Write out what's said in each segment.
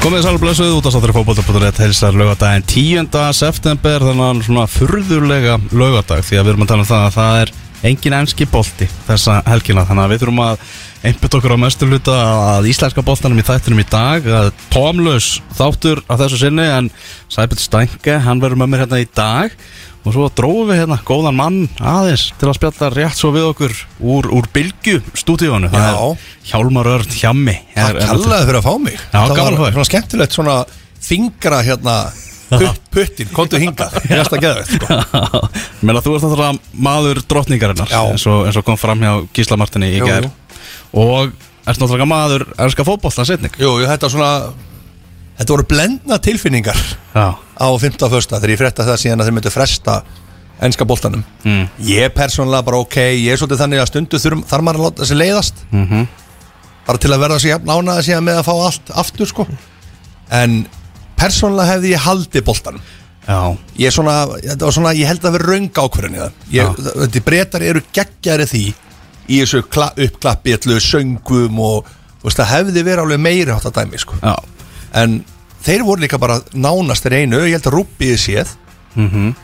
Komið sæl og blessuð út á státtur fókbólta.net heilsar laugadaginn 10. september þannig svona furðulega laugadag því að við erum að tala um það að það er engin enski bolti þessa helgina þannig að við þurfum að einbytt okkur á mestu hluta að íslenska boltanum í þættinum í dag að tómlaus þáttur á þessu sinni en Sæbjörn Stænke, hann verður með mér hérna í dag og svo dróðum við hérna góðan mann aðeins til að spjalla rétt svo við okkur úr, úr Bylgju stúdíónu það Já. er Hjálmar Örn Hjammi Það kallaði fyrir að fá mig Já, Það að var svona skemmtilegt svona fingra hérna putt, puttin, komdu hingað Ég ætla að geða þetta sko. Menna þú ert náttúrulega maður drottningarinnar Já. eins og, eins og kom fram hjá Gísla Martini í jú. og ert náttúrulega maður elskar fótbolta setning Jú, þetta var svona Þetta voru blendna tilfinningar Já, á 15. fösta þegar ég frétta það síðan að þeir myndu fresta enska boltanum. Mm. Ég er persónulega bara ok Ég er svolítið þannig að stundu þarf maður að láta þessi leiðast. Mm bara til að verða sér nánaði síðan með að fá allt aftur sko. En persónulega hefði ég haldið boltanum. Já, ég svona, svona, ég held að vera raung ákvörðin í það. Ég, þetta breytar eru geggjari því í þessu kla, uppklappi, allu söngum og veist, það hefði verið alveg meiri átt að dæmi, sko. Já en þeir voru líka bara nánast þeir einu, ég held að Rúbbiði séð. Mm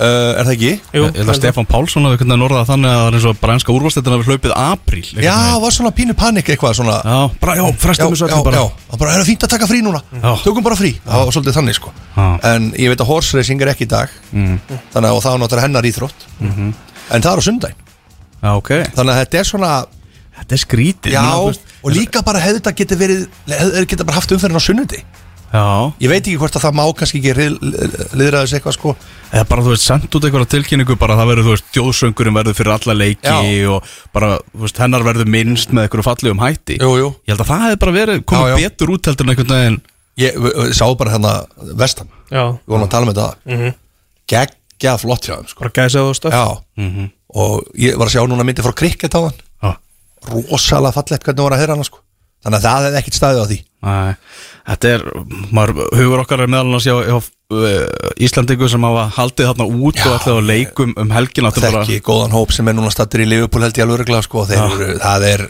uh, er það ekki? Jú, Ég held að Stefán Pálsson hafi hvernig norðað þannig að það er eins og brænska úrvarsleitin hafi hlaupið apríl einhvern Já, veginn. var svona pínu panik eitthvað svona. Já, bara, já, já, frestum þessu já, öllu bara. já, það bara er það fínt að taka frí núna. Já. tökum bara frí, það var svolítið þannig sko. Já. en ég veit að horse racing er ekki í dag. Mm. þannig að og það var náttúrulega hennar íþrótt. Mhm. en það er á sundaginn Já, ok. Þannig að þetta er svona Þetta er skrítið. Já, og líka bara hefði þetta geti verið hefði geta bara haft umferðin á sunnundi Já, Ég veit ekki hvort að það má kannski ekki liðraðis eitthvað sko. Eða bara þú veist, sendt út einhverja tilkynningu bara það verður, þú veist, þjóðsöngurinn verður fyrir alla leiki Já. og bara, þú veist, hennar verður minnst með einhverju fallegum hætti. Jú, jú. Ég held að það hefði bara verið, komið Já, já. betur út heldur en einhvern veginn Ég við- við sá bara hérna vestan. Já, Við vorum að tala um þetta. Mhm. Geggja flott hjá þeim sko. Bara gæsað og stöf Já, Mhm. og ég var að sjá núna myndi frá krikket á hann Rosalega fallegt hvernig voru að heyra hann sko. Þannig að það hefði ekkit staðið á því. Nei, þetta er, maður, hugur okkar er meðal hjá, hjá uh, Íslandingu sem hafa haldið þarna út Já, og alltaf á leikum um þetta er bara- Þekki góðan hóp sem er núna stattur í Liverpool held ég alveg regla sko. Þeir Já. eru, það er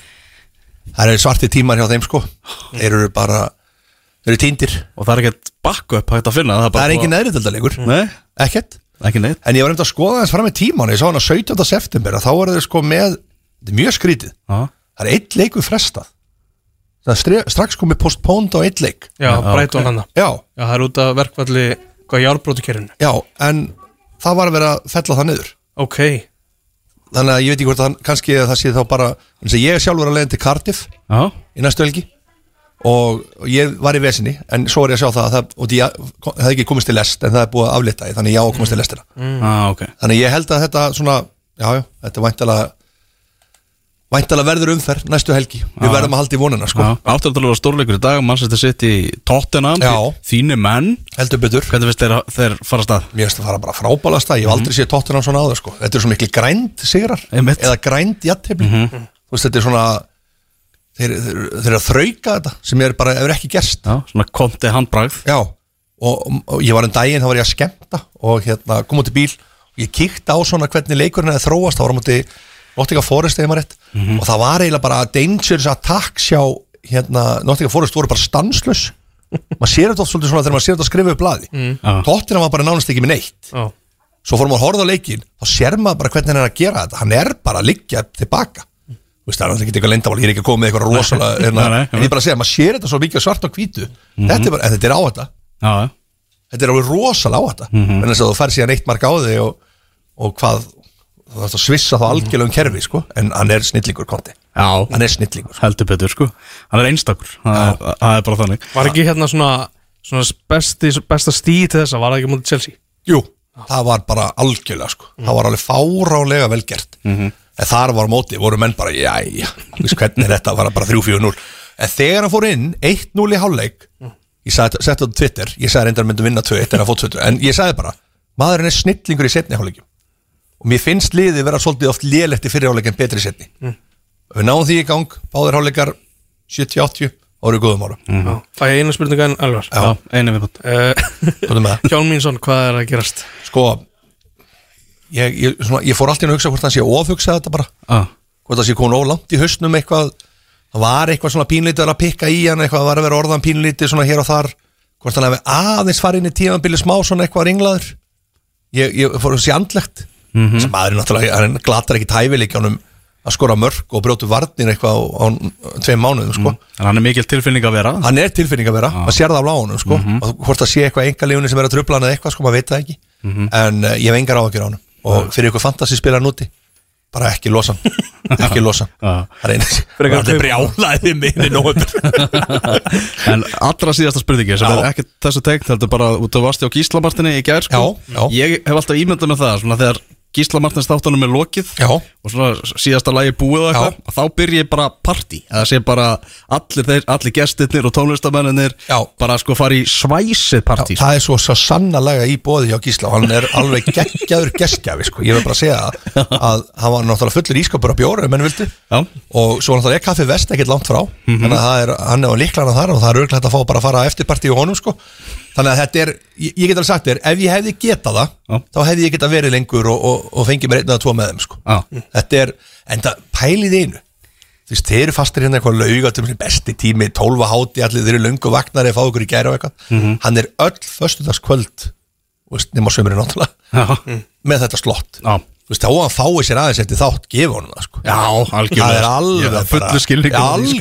Það eru svarti tímar hjá þeim sko. Þeir eru bara Þeir eru týndir. Og það er ekkert backup hægt að finna Það er, Það er engin neðriðaldalegur Nei, Ekkert. Ekki neitt. En ég var nefnd að skoða þess fram með tíman Ég sá hann á 17. september þá var þeir sko með Þetta er mjög skrítið. Já, Það er eitt leikur frestað. Það er strax komið postpónd á eitt leik. Já, Já, breyt og ok. hann Já, Já, það er út af verkvalli Hvað járbrótukerinu já, en það var að vera að fella það niður. Ok, Þannig að ég veit ekki hvort að hann- kannski að það sé þá bara Ég er sjálfur að leiðin til Cardiff já, í næstu helgi. Og ég var í vesinni en svo er ég að sjá það að það, og ég það hefði ekki komist til lest en það er búið að aflita þannig ég á að komast til lestina ah, ok. Þannig ég held að þetta svona já, já, þetta er væntalega væntalega verður umferð næstu helgi. Við verðum að halda í vonuna sko. Áttaldalega stórleikur í dag, Manchester City Tottenham, Já. þínu menn. Heldur betur. Hvernig finnst þeir, fara stað? mér finnst það fara bara frábæla stað, ég hef aldrei séð tóttina svona áður sko. Þetta er svo miklu grænd sigrar eða grænd jættefli þú veist þetta er svona þeir, eru að þrauka þetta sem er bara, hefur ekki gerst. Svona konti handbragð. Já, og, og ég var um daginn, þá var ég að skemmta og hérna kom út í bíl Nottingham Forest eða maður rétt. Og það var eiginlega bara dangerous attacks hjá hérna, Nottingham Forest voru bara stanslös maður sér þetta oft svolítið svona þegar maður sér þetta að skrifa upp blaði. Mm. Já. Tottenham var bara nánast ekki með neitt. Já, svo fórum maður að horfa á leikin þá sér maður bara hvernig hann er að gera þetta. Hann er bara að liggja tilbaka. Þú veist, það er náttúrulega ekki eitthvað lendamál, ég er ekki að koma með eitthvað rosalega hérna, nei, en ég bara að segja, maður sér þetta svo mikið svart og hvítu. Þetta er bara, en þetta er á þetta. Já, já, þetta er alveg rosalega á þetta. Mm -hmm. en þess að þú fær síðan eitt mark á þig og, og hvað, þú þarfst að svissa þá algjörlega um kerfi, sko, en hann er snillingur konti, já. Hann er snillingur sko. heldur betur sko. Hann er einstakur, það er, það er bara þannig. Var ekki hérna svona Svona besti, besta stíð til þessa? Var það ekki mútið Chelsea? Jú, það var bara algjörlega, sko. Það var alveg fárálega vel gert. En þar var á móti, voru menn bara jæja, þú veist hvernig er þetta, var bara 3-4-0 en þegar hann fór inn 1-0 í hálfleik ég sagði, setti þetta á Twitter, ég sagði reyndar myndi vinna 2-1 en að fótt 2 en ég sagði bara, maðurinn er snillingur í setni hálfleikum og mér finnst liðið vera svolítið oft lélegt í fyrir hálfleik en betri setni við náðum því í gang, báðir hálfleikar 70-80, árið góðum ára Já. Það er eina spurninga en alvar Já. Einu viðbútt það? Hjálm Mínsson, hvað er að gerast? Sko ég, ég, svona, ég fór alltaf að hugsa hvort hann sé ofhugsa þetta bara. Ah. hvort það sé komin langt í hausnum eitthvað. Það var eitthvað svona pínlítið að pikka í hann eitthvað, það var að vera orðan pínlítið svona hér og þar. Hvort hann hefði aðeins farið inn í tímanbili smá svona eitthvað ringlaður. Ég, ég fór að sé andlegt Mhm. sem maður er náttúrulega, hann glatar ekki tæfileikjanum að skora mörg og brjótu varnir eitthvað á, á tveim mánuðum sko. En hann er mikil tilfinning að vera hann er tilfinning að vera, maður sér það á lágunum sko. Mhm. og hvort það sé eitthvað engalífunni sem er að trubla hann eða eitthvað, sko, maður veit það ekki Mhm. en uh, ég hef engar áhyggjur á hann og fyrir ykkur fantasi spila núti bara ekki losa ekki losa Já. hann það er einu Frekar það er kaupa. brjálaði minni nóvember En allra síðasta spurningi sem Já. er ekki þessu tegnt heldur bara út af vasti á Gíslamartinni í gær sko. Já, já. Ég hef alltaf ímyndað með það svona þegar Gíslamartins þáttunum er lokið já, og svona síðasta lagi búið og eitthvað og þá byrja ég bara partí. Það sé bara allir, þeir, allir gestirnir og tónlistamennir Já. bara sko fara í svæsið partí það er svo, svo sannarlega í bóði hjá Gísla. Og hann er alveg geggjaður gestgjafi sko. ég vil bara segja að hann var náttúrulega fullur ískapur á Já. og svo náttúrulega er kaffi vest ekkert langt frá. Þannig að það er, hann er á líklarna þar og það er auðvitað að fá bara að fara eftirparti í honum sko. Þannig að þetta er, ég, ég get alveg sagt þér ef ég hefði getað það, Já. þá hefði ég getað verið lengur og, og, og fengið mér einn eða tvo með þeim sko. Já. þetta er, en það pælið einu þú veist, þeir eru fastir hérna eitthvað laugatum besti tími, 12 háti allir, þeir eru löngu vagnari að fá okkur í gæra og eitthvað Mhm. hann er öll veist, nema sömurinn náttúrulega Já. með þetta slott Já. Þú veist, þá að fái sér aðeins eftir þátt gefa honum það sko. Já, algjörlega. Það er alveg er fullu skilning Já, á því,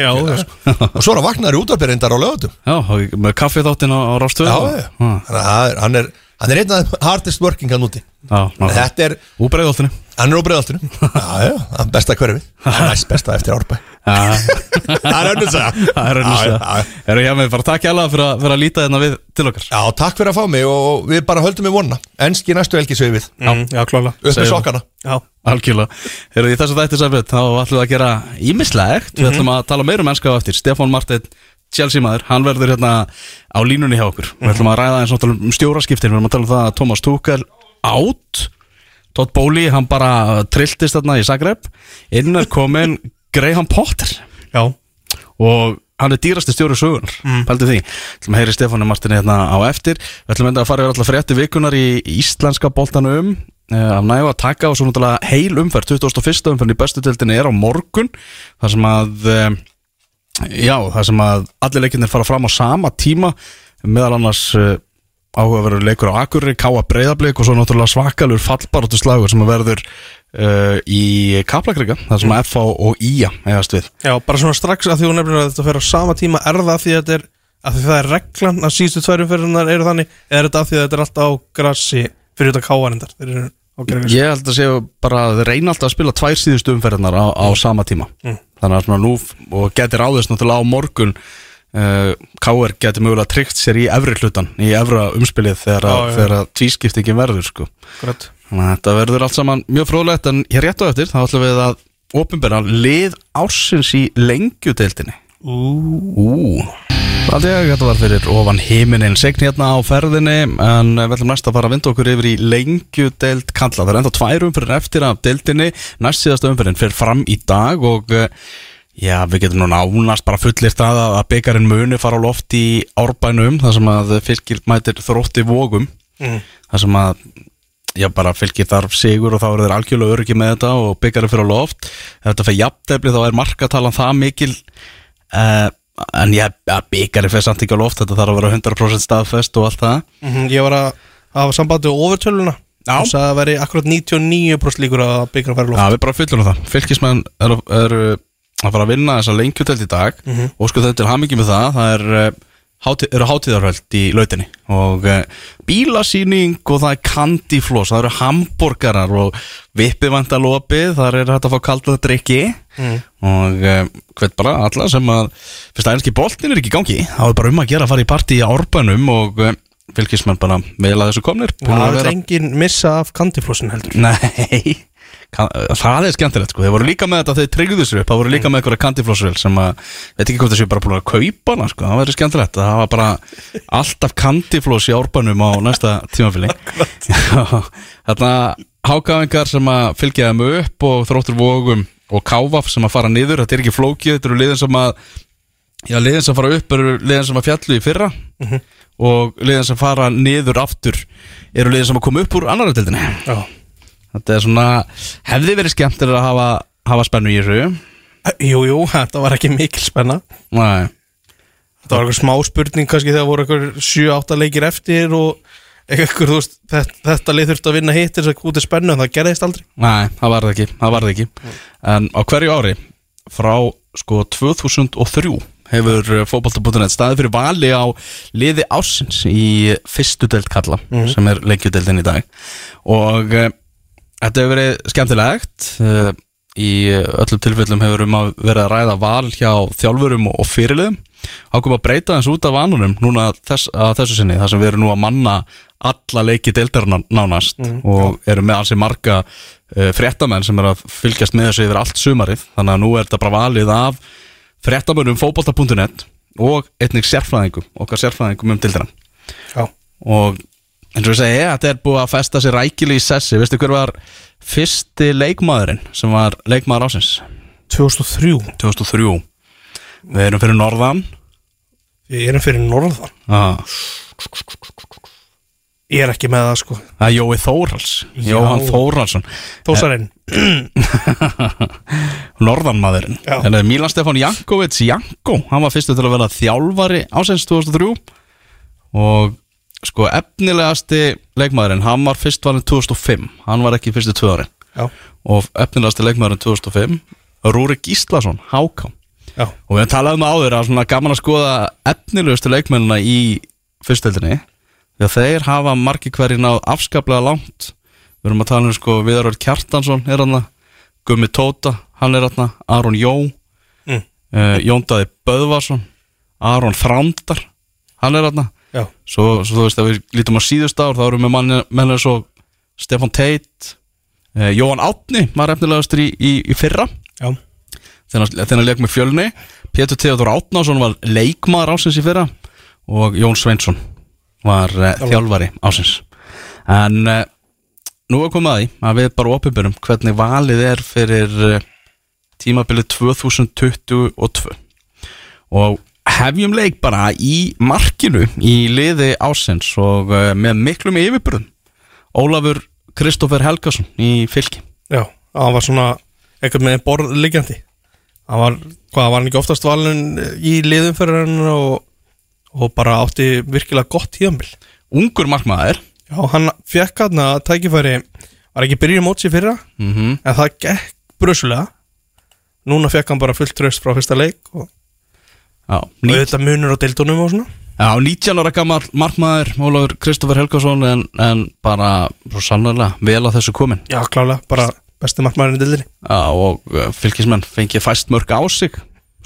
sko. algjörlega og svo er hann vaknaður útvarpirindar á lögutum Já, með kaffið á, á rástöðu já, já. þannig að hann er hann er einn af þeim hardest working hann úti. Já, þetta er, Úr breiðoltinu hann er á breiðaltinu já, já, það besta hverfi það er næst besta eftir árbæ. Það er önnur segja Það er Já, já, sér já. Erum að með bara takk hjá fyrir, að- fyrir að líta hérna við til okkar. Já, takk fyrir að fá mig og við bara höldum í vonna enski næstu helgi sögum við. Mm, Já, klála upp með sokkana. Já, Algjörlega. Erum í þessu þætti sæfið þá ætlum við að gera ímislegt Við ætlum að tala meira um ennska á eftir. Stefán Martin Chelsea maður, hann verður hérna á línunni hjá okkur. Við ætlum að ræða eins og um stjóraskiptin. Við ætlum að tala um það að Thomas Tuchel átt Todd Bowley, hann bara trilltist þarna í Zagreb. Inn er komin Graham Potter. Já, og hann er dýrasti stjóri sögunar mm. pældu því, við ætlum að heyri Stefáni Martini hérna á eftir, við ætlum enda að fara yfir alltaf frétti vikunar í íslenska boltanum uh, af nægu að taka og svo náttúrulega heil umferð, 21. umferð í bestu deildinni er á morgun þar sem að uh, já, þar sem að allir leikinnir fara fram á sama tíma meðal annars uh, áhugaverður leikur á Akurri, Káa Breiðablík og svo náttúrulega svakalur fallbaróttu slagur sem að verður uh, í Kaplakrika, þar sem að FH og IA eigast við. Já, bara svona strax að því hún nefnir að þetta fer á sama tíma er það því að þetta er að því það er reglan að síðustu tværum fyrir eru þannig eða er þetta af því að þetta er alltaf á grassi fyrir þetta káarindar Ég held að séu bara að þeir reyna alltaf að spila tvær síðustu umferðinar á, á sama tíma Þannig að svona nú og getur áðist náttúrulega á morgun uh, KR getur mögulega tryggt sér í efri hlutan í efra umspilið þegar, að, að tvískiptingin verður sko. Þannig að þetta verður allt saman mjög fróðlegt en hér rétt á eftir þá ætlum við að opinbera lið ársins í lengjudeildinni Ú. Er þetta var fyrir ofan heiminin segn hérna á ferðinni en við ætlum næst að fara að vinda okkur yfir í lengjudeild kalla. Það er enda tvær umfyrir eftir af deildinni, næst síðasta umfyrin fyrir fram í dag og eh, já, við getum nú nánast bara fullir það að byggarinn muni fara á loft í árbænum þar sem að fylgir mætir þrótti vógum Mm. þar sem að já bara fylgir þarf sigur og þá eru þeir algjörlega öryggi með þetta og byggarinn fyrir á loft. Ef þetta fyrir jafntefli þá er markatalan það mikil uh, en ég ja, byggarinn fyrir samt ekki á loft þetta þarf að vera 100% staðfest og allt það. Mhm, Ég var að hafa sambandi á overtöluna og sagði að það veri akkurat 99% líkur að byggja að fara í Já, loft við bara fyllum það. Fylkismenn eru, eru að fara að vinna þessa lengjutelt í dag. Og sko þetta er hamingi með það. Það er, eh, hátíð, eru hátíðarhöld í lautinni. Og uh, bílasýning og það er kandiflós það eru hambúrgarar og vippivandalopið þar er hægt að fá kaldað drikki og uh, hvet bara alla sem að fyrst að einski boltin er ekki í gangi. Þá er bara um að gera að fara í partí í árbænum og uh, fylkismenn bara að þessu komnir. Það að er vera- engin missa af kandiflossin heldur. Nei. Kann- Það er skemmtilegt sko. Þeir voru líka með þetta þegar þeir tryggðu sér upp. Það voru líka með eitthvað kandiflossvel sem að veit ekki hvort þessu bara búin að kaupa hana sko. Það verður skemmtilegt. Það hafa bara alltaf kandifloss í árbanum á næsta tímafili. Þarna hákaðingar sem að fylgja þeim upp og þróttur vogum og káfaf sem að fara niður Þetta er ekki flókið Þetta eru liðin sem að Já, liðin sem fara upp eru liðin sem að fjallu í fyrra og liðin sem fara niður aftur eru liðin sem að koma upp úr annar deildinni. Já, Þetta er svona, hefði verið skemmtilega að hafa, hafa spennu í þessu? Jú, jú, þetta var ekki mikil spenna. Nei, Þetta var eitthvað smá spurning kannski þegar voru eitthvað 7-8 leikir eftir og þú veist, þetta, þetta lið þurfti að vinna hitt þess að út í spennu en það gerðist aldrei. Nei, það var það ekki, það var það ekki. En á hverju ári frá sko 2003 hefur fótbolta.net staðið fyrir vali á liði ásins í fyrstu deild kalla sem er leikjudeildin í dag. Og uh, þetta hefur verið skemmtilegt uh, í öllum tilfellum hefur um að vera að ræða val hjá þjálfurum og fyrirliðum. Ákveðum að breyta eins út af vanunum núna þess, að þessu sinni þar sem við erum nú að manna alla leiki deildarna nánast og erum með alls í marga uh, fréttamenn sem er að fylgjast með þessu yfir allt sumarið. Þannig að nú er þetta bara valið af fréttamönnum fótbolta.net og einnig sérfræðingum, okkar sérfræðingum um deildarna Já, og eins og ég segi, þetta er búið að festa sér rækilega í sessi, veistu hver var fyrsti leikmaðurinn sem var leikmaður ásins 2003 2003 við erum fyrir norðan. Ég erum fyrir norðan. Ah. Ég er ekki með það sko. Það er Jói Þórhals. Já. Jóhann Þórhalsson Þósarinn norðanmaðurinn. Já. en Milan Stefán Jankovic Janko, hann var fyrstu til að vera þjálfari ásins 2003 og sko efnilegasti leikmaðurinn, hann var fyrst valinn 2005, hann var ekki fyrstu tvö ári Já, og efnilegasti leikmaðurinn 2005 Rúri Gíslason, Háká. Já, og við hefum talað um það áður að svona gaman að skoða efnilegustu leikmennina í fyrstöldinni því að þeir hafa margir hverjir náð afskaplega langt. Við erum að tala um sko Viðaröld Kjartansson er hann Gummi Tóta, hann er hann Aron Jó Mm. uh, Jóndaði Böðvarsson Aron Þrándar hann er já, svo, svo þú veist að við lítum á síðust ár þá erum við manni, menn eins og Stefan Teit uh, Jóhann Átni var efnilegastur í, í, í fyrra. Já. Hann leik með fjölni. Pétur Theodor Átnásson var leikmaður ásins í fyrra og Jón Sveinsson var uh, þjálfari ásins en uh, nú er komið að því að við bara opinberum hvernig valið er fyrir uh, tímabilið 2022 og hefjum leik bara í markinu í liði ásins og með miklum yfirburðum. Ólafur Kristoffer Helgason í fylki. Já, hann var svona eitthvað með borðliggjandi hann var, hvað, var hann ekki oftast valin í liðum fyrir hann og, og bara átti virkilega gott tíðanbil ungur markmaður. Já, hann fekk hann að tækifæri var ekki byrjið mótsi fyrra mm -hmm. en það gekk brösulega. Núna fekk hann bara fullt tröst frá fyrsta leik og, Já, og þetta munur á deildunum og svona. Já, 19 ára gammal markmaður Ólafur Kristoffer Helgason en, en bara svo sannlega vel á þessu komin Já, klálega, bara besti markmaðurinn í deildinni. Já, og uh, fylgismenn fengið fæst mörg á sig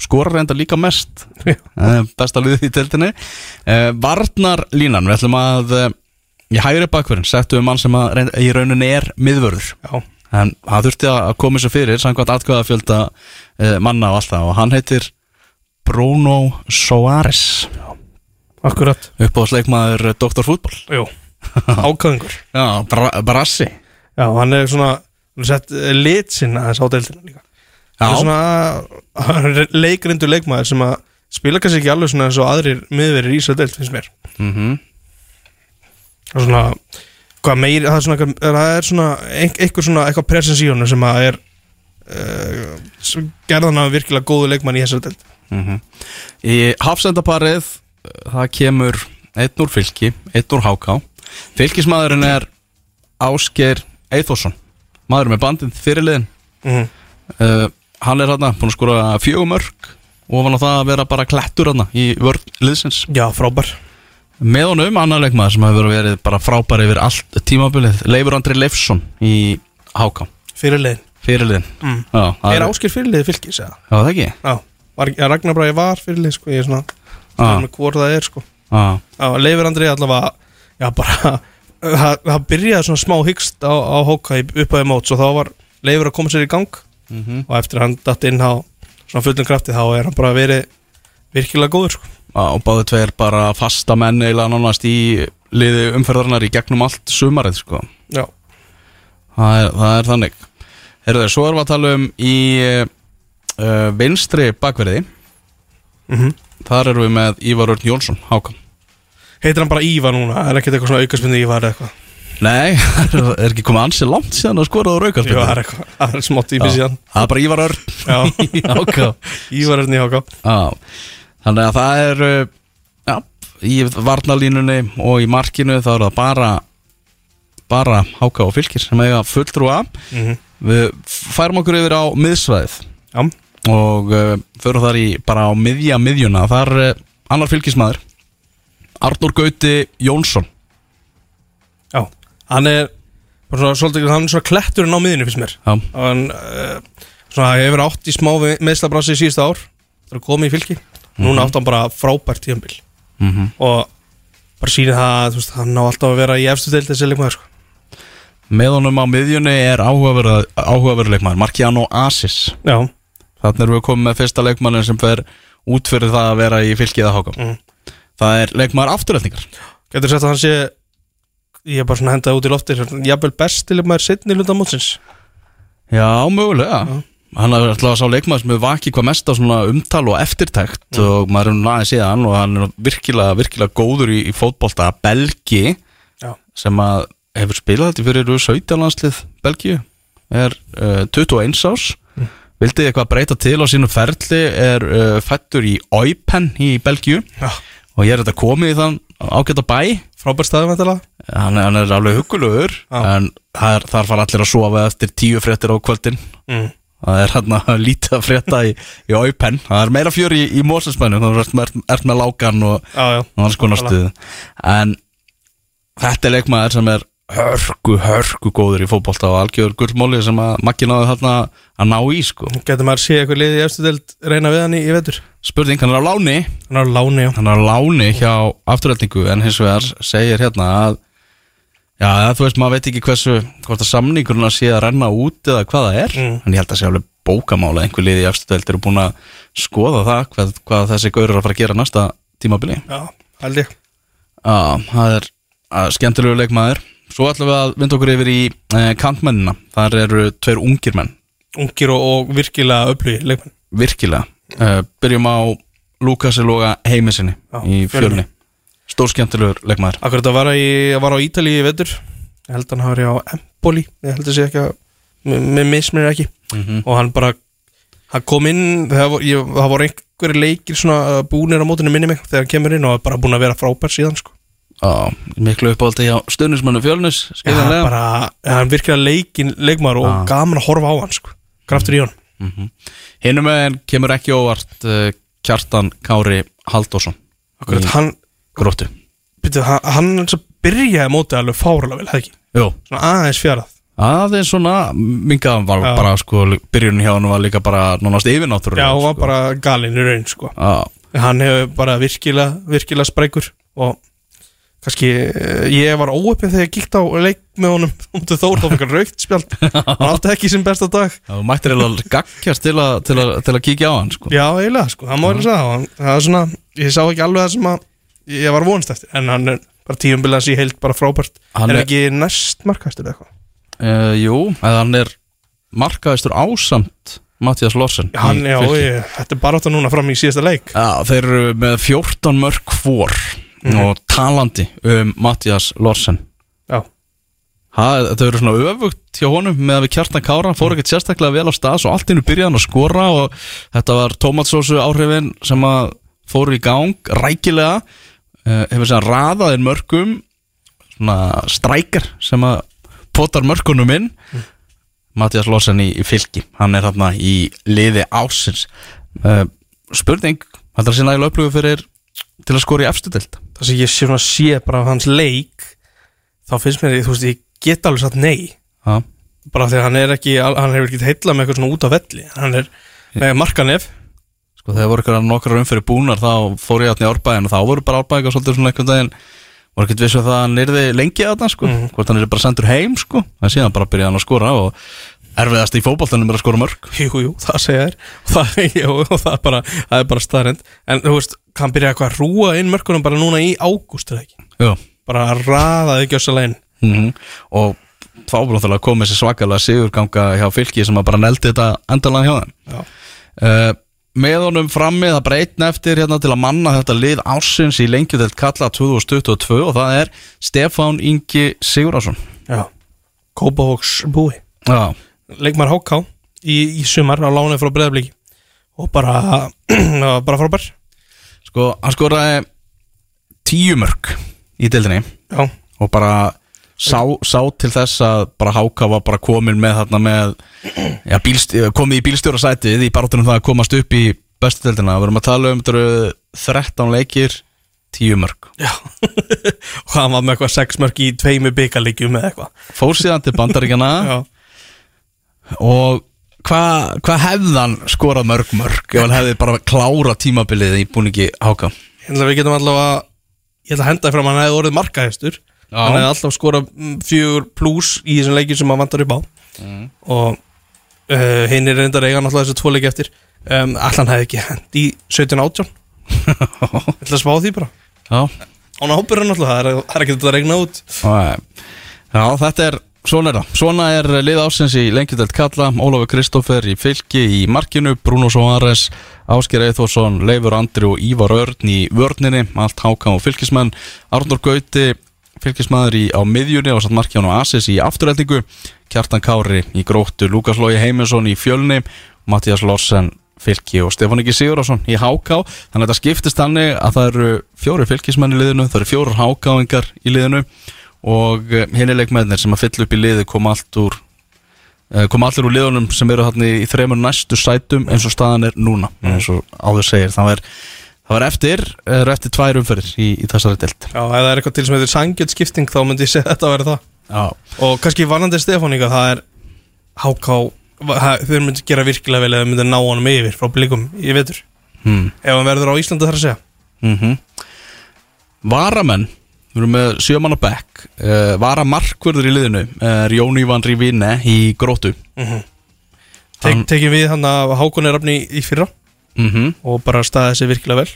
skorar reynda líka mest. Uh, besta liðið í tildinni uh, Varnar línan, við ætlum að uh, í hægri bakverðin settum við mann sem að í rauninni er miðvörður. En hann þurfti að koma sér fyrir samkvæmt atkvæðafjölda manna og allt það. Og hann heitir Bruno Soares. Akkurat. Uppáðsleikmaður Dr. Fútbol. Jú, ákvæðingur brassi Já, hann er svona hann sett eh, lit sinna þess á deildina líka svona leikrindu leikmaður sem að spila kannski ekki alveg svona eins og aðrir miðverir í deild finnst mér. Mm það er svona hvað meiri, það er svona, eitthvað- það er svona einhver svona eitthvað presens í honum sem að er uh, sem gerðan af virkilega góðu leikmann í þessari deild. Mhm. Í hafsendaparið uh, það kemur einn úr fylki, einn úr háká Fylkismadurinn er Ásgeir Eithórsson maður með bandin fyrirliðin mm. uh, hann er hérna búin að skora fjögum mörg og hann á það að vera bara klettur hérna í vörð liðsins. Já, frábær. Með honum annar leikmaður sem hefur verið bara frábær yfir allt tímabilið Leifur Andri Leifsson í háká fyrirliðin fyrirliðin mm. Já, það Er áskil fyrirliði fylgis eða? Já, það ekki? Já, Ragnar Bræði var fyrirlið sko, ég er svona Já. með hvor það er sko. Já, Já, Leifur Andri allavega Já, bara Það það byrjaði svona smá hyggst á, á hóka upphæði móts og þá var Leifur að koma sér í gang mhm. Og eftir að hann datt inn á svona fullum krafti þá er hann bara verið virkilega góður sko. Og báðu tveir bara fasta menn eiginlega nánast í liði umferðarnar í gegnum allt sumarið sko. Já, það, er, það er þannig. Herðu, svo erum við að tala um í uh, vinstri bakverði. Mm þar erum við með Ívar Örn Jónsson Hákan Heitir hann bara Ívar núna, er ekkert eitthvað svona aukarsmyndi Ívar eða eitthvað Nei, er ekki komið ansið langt síðan að skora á Jú, það raukarspil er eitthvað, það er smátt tími síðan. Það er bara Ívar Örn. Já, Já, Ívar er nýja áká Já, þannig að það er uh, já, í varnalínunni og í markinu þá er það bara bara háka og fylgir sem eiga fulltrúa Mhm. við færum okkur yfir á miðsvæðið. Já, og uh, förum þar í bara á miðja miðjuna. Þar uh, annar fylgismæður Arnur Gauti Jónsson. já Hann er svona, svolítið, hann er svona kletturinn á miðinu fyrst mér. Já, Hann uh, svona hefur átt í smá meðslabrasi síðustu ár. Það er komið í fylki Núna átt hann bara frábært tíðanbíl mm Og bara sýnir það, þú veist, hann á alltaf að vera í efstu deild þessi leikmaður sko. með honum á miðjunni er áhugaverð leikmaður Markiano Asis Já, Þannig erum við komið með fyrsta leikmannin sem fer út fyrir það að vera í fylkið að háka Mhm. Það er leikmaður afturöldningar getur sett að hann sé Ég er bara svona hendað út í lofti Jafnvel besti leikmaður setni hluta mótsins. Já, mögulega. Já. Hann er alltaf sá leikmaður sem hefur vakið hvað mest á svona umtal og eftirtækt og maður er nú aðeins síðan og hann er virkilega, virkilega góður í, í fótbolta Belgi Já, sem að hefur spilað þetta fyrir 17 landslið Belgíu. Er uh, 21 ás vildi eitthvað breyta til á sínum ferli er uh, fættur í Eupen í Belgíu. Já. Og ég er þetta komið í þann ágæta bæ Frábær staðum þetta hann, hann er alveg hugulugur en þar, þar fara allir að sofa eftir tíu fréttir á kvöldin. Mm. það er hann að lítið að frétta í, í Eupen það er meira fjör í, í Mósesmænum þannig að þú ert, ert með lágan og, og hans konar stuð en þetta er leikmaður sem er hörku, hörku góður í fótbolta og algjör gullmóli sem að makki náðu þarna að ná í sko. Getur maður sé eitthvað liðið í efstu deild reyna við hann í, í vetur? Spurning, hann er á láni. Hann er á láni, hann er á láni hjá afturöldingu en hins vegar segir hérna að já, þú veist, maður veit ekki hversu hvort að samningurinn að sé að renna út eða hvað það er, Mm. en ég held að sé alveg bókamála einhver liði í afturöld eru búin að skoða það, hvað, hvað þessi gaur er að fara að gera næsta tímabili. Já, held ég. Já, það er skemmtilegu leikmaður. Svo ætlum við að vinda okkur yfir í eh, kantmennina. Þar eru tveir ungir menn. Ungir og, og virkilega öflugi leikmenn. Virkilega. Uh, Byrjum á Lukasi Loga heimisinni Já, Í Fjölni. Stór skemmtilegur leikmaður Akkur þetta var, í, var á Ítali í vetur Ég held að hann hafi á Empoli Ég held að sé ekki að með mismir ekki mm Og hann bara Hann kom inn Það voru, einhverju leikir svona búnir á mótinu minni mig Þegar hann kemur inn og bara búin að vera frábær síðan sko. Já, miklu uppáldi hjá stöðnismannu Já, Skiljanlega bara Hann virkilega leikin leikmaður og Já. gaman að horfa á hann sko. Kraftur í hann mm -hmm. Hinnum en kemur ekki óvart uh, Kjartan Kári Í hann Gróttu. Hann, eins og byrjaði mótið alveg fáralega vel, hefði ekki? Jú. Svona aðeins fjarað. Aðeins svona Mingaðan var Já. bara sko Byrjun hjá hann var líka bara Nánast yfirnáttúrulega Já, hann var sko. bara galinn í raun, sko. Já. Hann hefur bara virkilega, virkilega sprækur og kannski eh, ég var óöppin þegar ég gíkt á leik með honum. Um til Þór, þá fengur raukt spjald. Hann átti ekki sem besta dag. Já, þú mættir eiginlega gaggjast til, að- til, að- til að kíkja á hann sko. Já, eiginlega, sko, hann má eiginlega segja. Það Hann- það er svona, ég sá ekki alveg það sem að ég var vonast eftir, en hann er bara tíumbilans í heilt bara frábært. Hann er er- ekki næst markastur eða eitthvað? Uh, Jú, eða hann er markaðistur ásamt Mattias Lorsen Já, hann, já, ég, þetta er bara átt að núna fram í síðasta leik. Já, þeir eru með 14 mörg hvor Mhm. og talandi um Mattias Lorsen Já, ha, Þetta eru svona öfugt hjá honum með að við kjartan Kára fór ekkert sérstaklega vel á stað svo allt innu byrjaði hann að skora og þetta var tomatsósu áhrifin sem að fóru í gang rækilega uh, hefur sem raðaðin mörgum svona strækjar sem að potar mörgunum inn. Mattias Lorsen í, í fylki hann er hérna í liði ásins uh, spurning þetta er síðan nægilega upplöfu fyrir til að skora í efstu deild? Það sem ég sé, svona, sé bara af hans leik þá finnst mér, þú veist, ég get alveg satt nei. Já, bara því að hann er ekki, hann hefur ekki heilla með eitthvað svona út á velli. Hann er með markanef sko þegar voru nokkrar umfyrir búnar þá fór ég átni árbæðin og þá voru bara árbæðingar svolítið svona einhvern veginn voru ekkert vissu að það hann yrði lengi að það sko. Mhm. hvort hann er bara sendur heim sko. En síðan bara byrjaði hann að skora og erfiðast í fótboltanum er að skora mörg. Jú, jú, það segja þér og það, jú, og það er bara, bara staðrind en þú veist, hann byrjaði eitthvað að rúa inn mörkunum bara núna í ágúst eða ekki? Já. Bara að raða þau gjössalega inn. Mm og þá náttúrulega komið þessi svakalega sigurganga hjá fylki sem að bara neldi þetta endalega hjá þeim. Uh, með honum frammi það einn eftir hérna til að manna þetta lið ásins í lengjudelt kalla 2022 og það er Stefán Ingi Sigurðarsson Já. Kópavóks búi. Já, Leikmar HK í, í sumar á lánu frá Breiðablíki og bara bara frábær. Sko, hann skoraði tíu mörg í deildinni. Já, og bara sá, sá til þess að bara Háka var bara komin með þarna með já, bílst, komið í bílstjórasætið í barátunum það að komast upp í bestu deildina. Við erum að tala um þetta eru 13 leikir 10 mörg já. Og hann var með eitthvað sex mörg í tveimu byggarleikjum eða eitthvað. Fór síðan til bandaríkjana og hvað hva hefðan skorað mörg mörg ef hann hefði bara klára tímabilið í búningi Háka? Ég held að við getum allavega ég ætla að henda fram að hann hefði orðið markaðistur Já. Hann hefði alltaf skorað fjögur pluss í þessum leikjum sem hann vantar upp á. Mm. og uh, hinn er reyndar eiga náttúrulega þessu tvo leiki eftir. Um, allan hefði ekki hend í 17-18 ég ætla að spá því bara. Já, án ábyrðan náttúrulega, það er, er ekki þetta að regna út. Já, þetta er Svona er það, svona er lið ásins í lengjadelt kalla, Ólafur Kristófer í fylki í markinu, Bruno Soares Ásker Eithórsson, Leifur Andri og Ívar Örn í vörninni, allt háka og fylkismenn, Arnur Gauti fylkismæður í, á miðjunni og satt markján og Asis í afturrætingu Kjartan Kári í gróttu, Lukas Lógi Heimisson í fjölni, Mattias Lorsen fylki og Stefán Ingi Sigurðarsson í háká, þannig að þetta skiptist þannig að það eru fjóri fylkismenn í liðinu, það eru fjórar hákáingar í liðinu og henni leikmennir sem að fylla upp í liði koma allt úr eh, koma allir úr liðunum sem eru í þreymur næstu sætum eins og staðan er núna eins og áður segir. Það var, það var eftir, er eftir tvær umferðir í, í þessari delt Já, ef það er eitthvað til sem heitir sangjöld skipting þá myndi ég segja þetta að vera það. Já, og kannski varnandi Stefáníka það er HK það- þeir myndi gera virkilega vel eða myndi ná honum yfir frá blikum í vetur. Hmm. ef hann verður á Íslandi þar að segja. Mm Varamenn Við erum með sjömanna bekk uh, Varamarkvörður í liðinu er Jón Ívan Rivine í grótu Tek, Hann- tekið við hann að Hákon er afni í, í fyrra mm og bara staðið sér virkilega vel.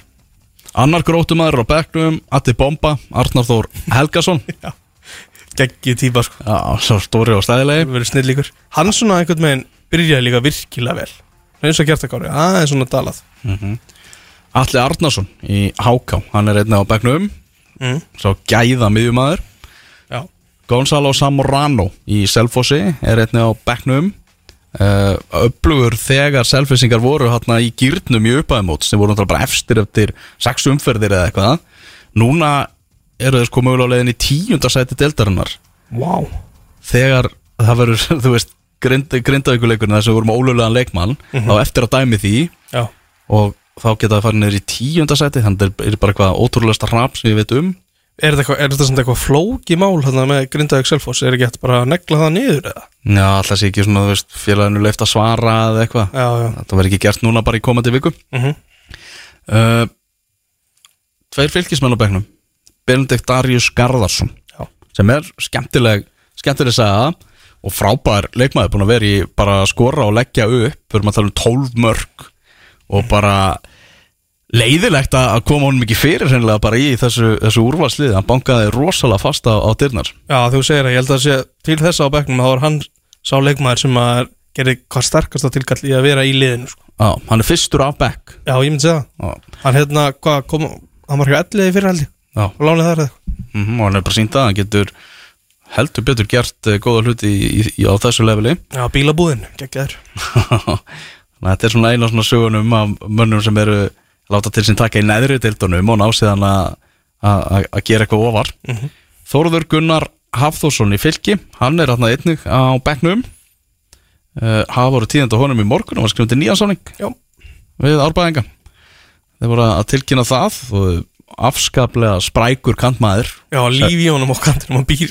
Annar grótumæður á bekknum Atti Bomba, Arnar Þór Helgason. Geggið típa sko, Já, svo stóri og stæðilegi hann svona einhvern veginn byrjaði líka virkilega vel. Eins og Gjertakári, aðeins svona dalað. Alli Arnarsson í Háká Hann er einnig á bekknum. Mm. Svo gæða miðjumæður Gonzalo Samorano í Selfossi er einnig á bekknum uh, Öflugur þegar selfisingar voru hérna í gýrnum í uppaðumót sem voru náttúrulega bara efstir eftir sex umferðir eða eitthvað. Núna eru þess komið á leiðin í tíundasæti deltarinnar wow þegar það verður, þú veist grind, grindavíkuleikurinn þess að við vorum með ólögulegan leikmann þá eftir að dæmi því. Já, og þá geta það farið niður í tíundasæti þannig að það er bara eitthvað ótrúlega rap sem við veitum er þetta, svona eitthvað flóki mál hérna með Grindavík Selfoss, er ekki hægt bara að negla það niður eða? Já, alltaf sé ekki svona, þú veist, félaginu leift að svara eða eitthvað. Þetta verður ekki gert núna bara í komandi viku. Mm uh, Tveir fylgismenn á bekknum. Benedikt Darius Garðarsson Já. sem er skemmtileg skemmtileg saga og frábær leikmaður búin að vera í bara að skora og leggja upp. Við erum að tala um 12 mörg og bara leiðilegt að að koma honum ekki fyrir sennilega bara í þessu, þessu úrvalslið. Hann bankaði rosalega fast á, á dyrnar. Já, þú segir að ég held að sé til þess á bekknum þá er hann sá leikmaður sem að gerði hvað sterkast tilkall í að vera í liðinu sko. Já, hann er fyrstur af bekk. Já, ég myndi segja það. Hann hérna, hvað kom, hann var hjá elliði fyrir held ég. Já. og lánið þar Mm og hann er bara sínt að hann getur heldur betur gert uh, góða hluti í, í, í, á þessu leveli. Já, bílabúðin, geggjaður. Þannig að þetta er svona eina svona sögunum af mönnum sem eru láta til sín taka í neðri deildunum og ná síðan að- gera eitthvað ofar. Mhm. Þórður Gunnar Hafþórsson í fylki hann er hérna einnig á bekknum. Uh, hafa voru tíðand á honum í morgun og var skrifandi nýjan sáning Já, við árbæðinga þeir voru að tilkynna það og afskaplega sprækur kantmaður. Já líf í honum á kantinum hann býr,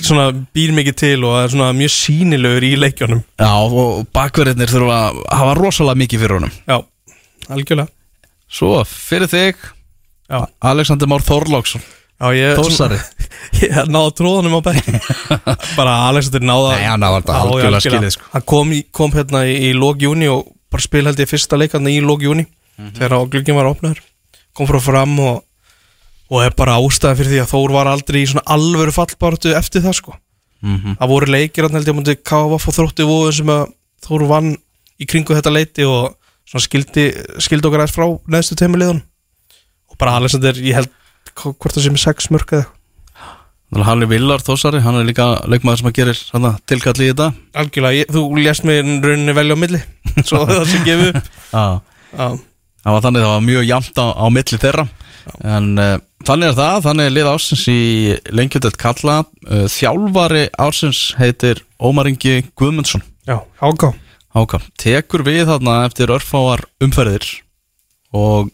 býr mikið til og er mjög sínilegur í leikjónum Já, og bakverðinir þurfa að hafa rosalega mikið fyrir honum. Já, algjörlega Svo, fyrir þig Já, Alexander Már Þorláksson. Já ég Þórsari. Ég náði tróðanum á bekk Bara Alexander náða Nei, hann náði Já, algjörlega skilið, sko. Hann kom, í, kom hérna í, í lók júni og bara spil held ég fyrsta leikarna í lók júni þegar glugginn var opnaður. Kom frá fram og, og er bara ástæða fyrir því að Þór var aldrei í svona alvöru fallbartu eftir það sko. Mhm. það voru leikir hann held ég mútið KVF og þrótti vóðum sem að Þór vann í kringu þetta leiti og svona skildi, skildi okkar aðeins frá neðstu tveimur liðunum. Og bara Alexander, ég held hv- hvort það sé með sex mörg eða að Halli Villar Þósari, hann er líka leikmaður sem að gerir hana, tilkalli í þetta. Algjörlega, ég, þú lést mig rauninni velja á milli. Svo það sé gefu upp. Það var þannig það var mjög jamt á, á milli þeirra. En uh, þannig er það, þannig er lið ársins í lengjöldet kalla uh, Þjálfari ársins heitir Ómar Ingi Guðmundsson. Já, háká Háka, tekur við þarna eftir örfáar umferðir og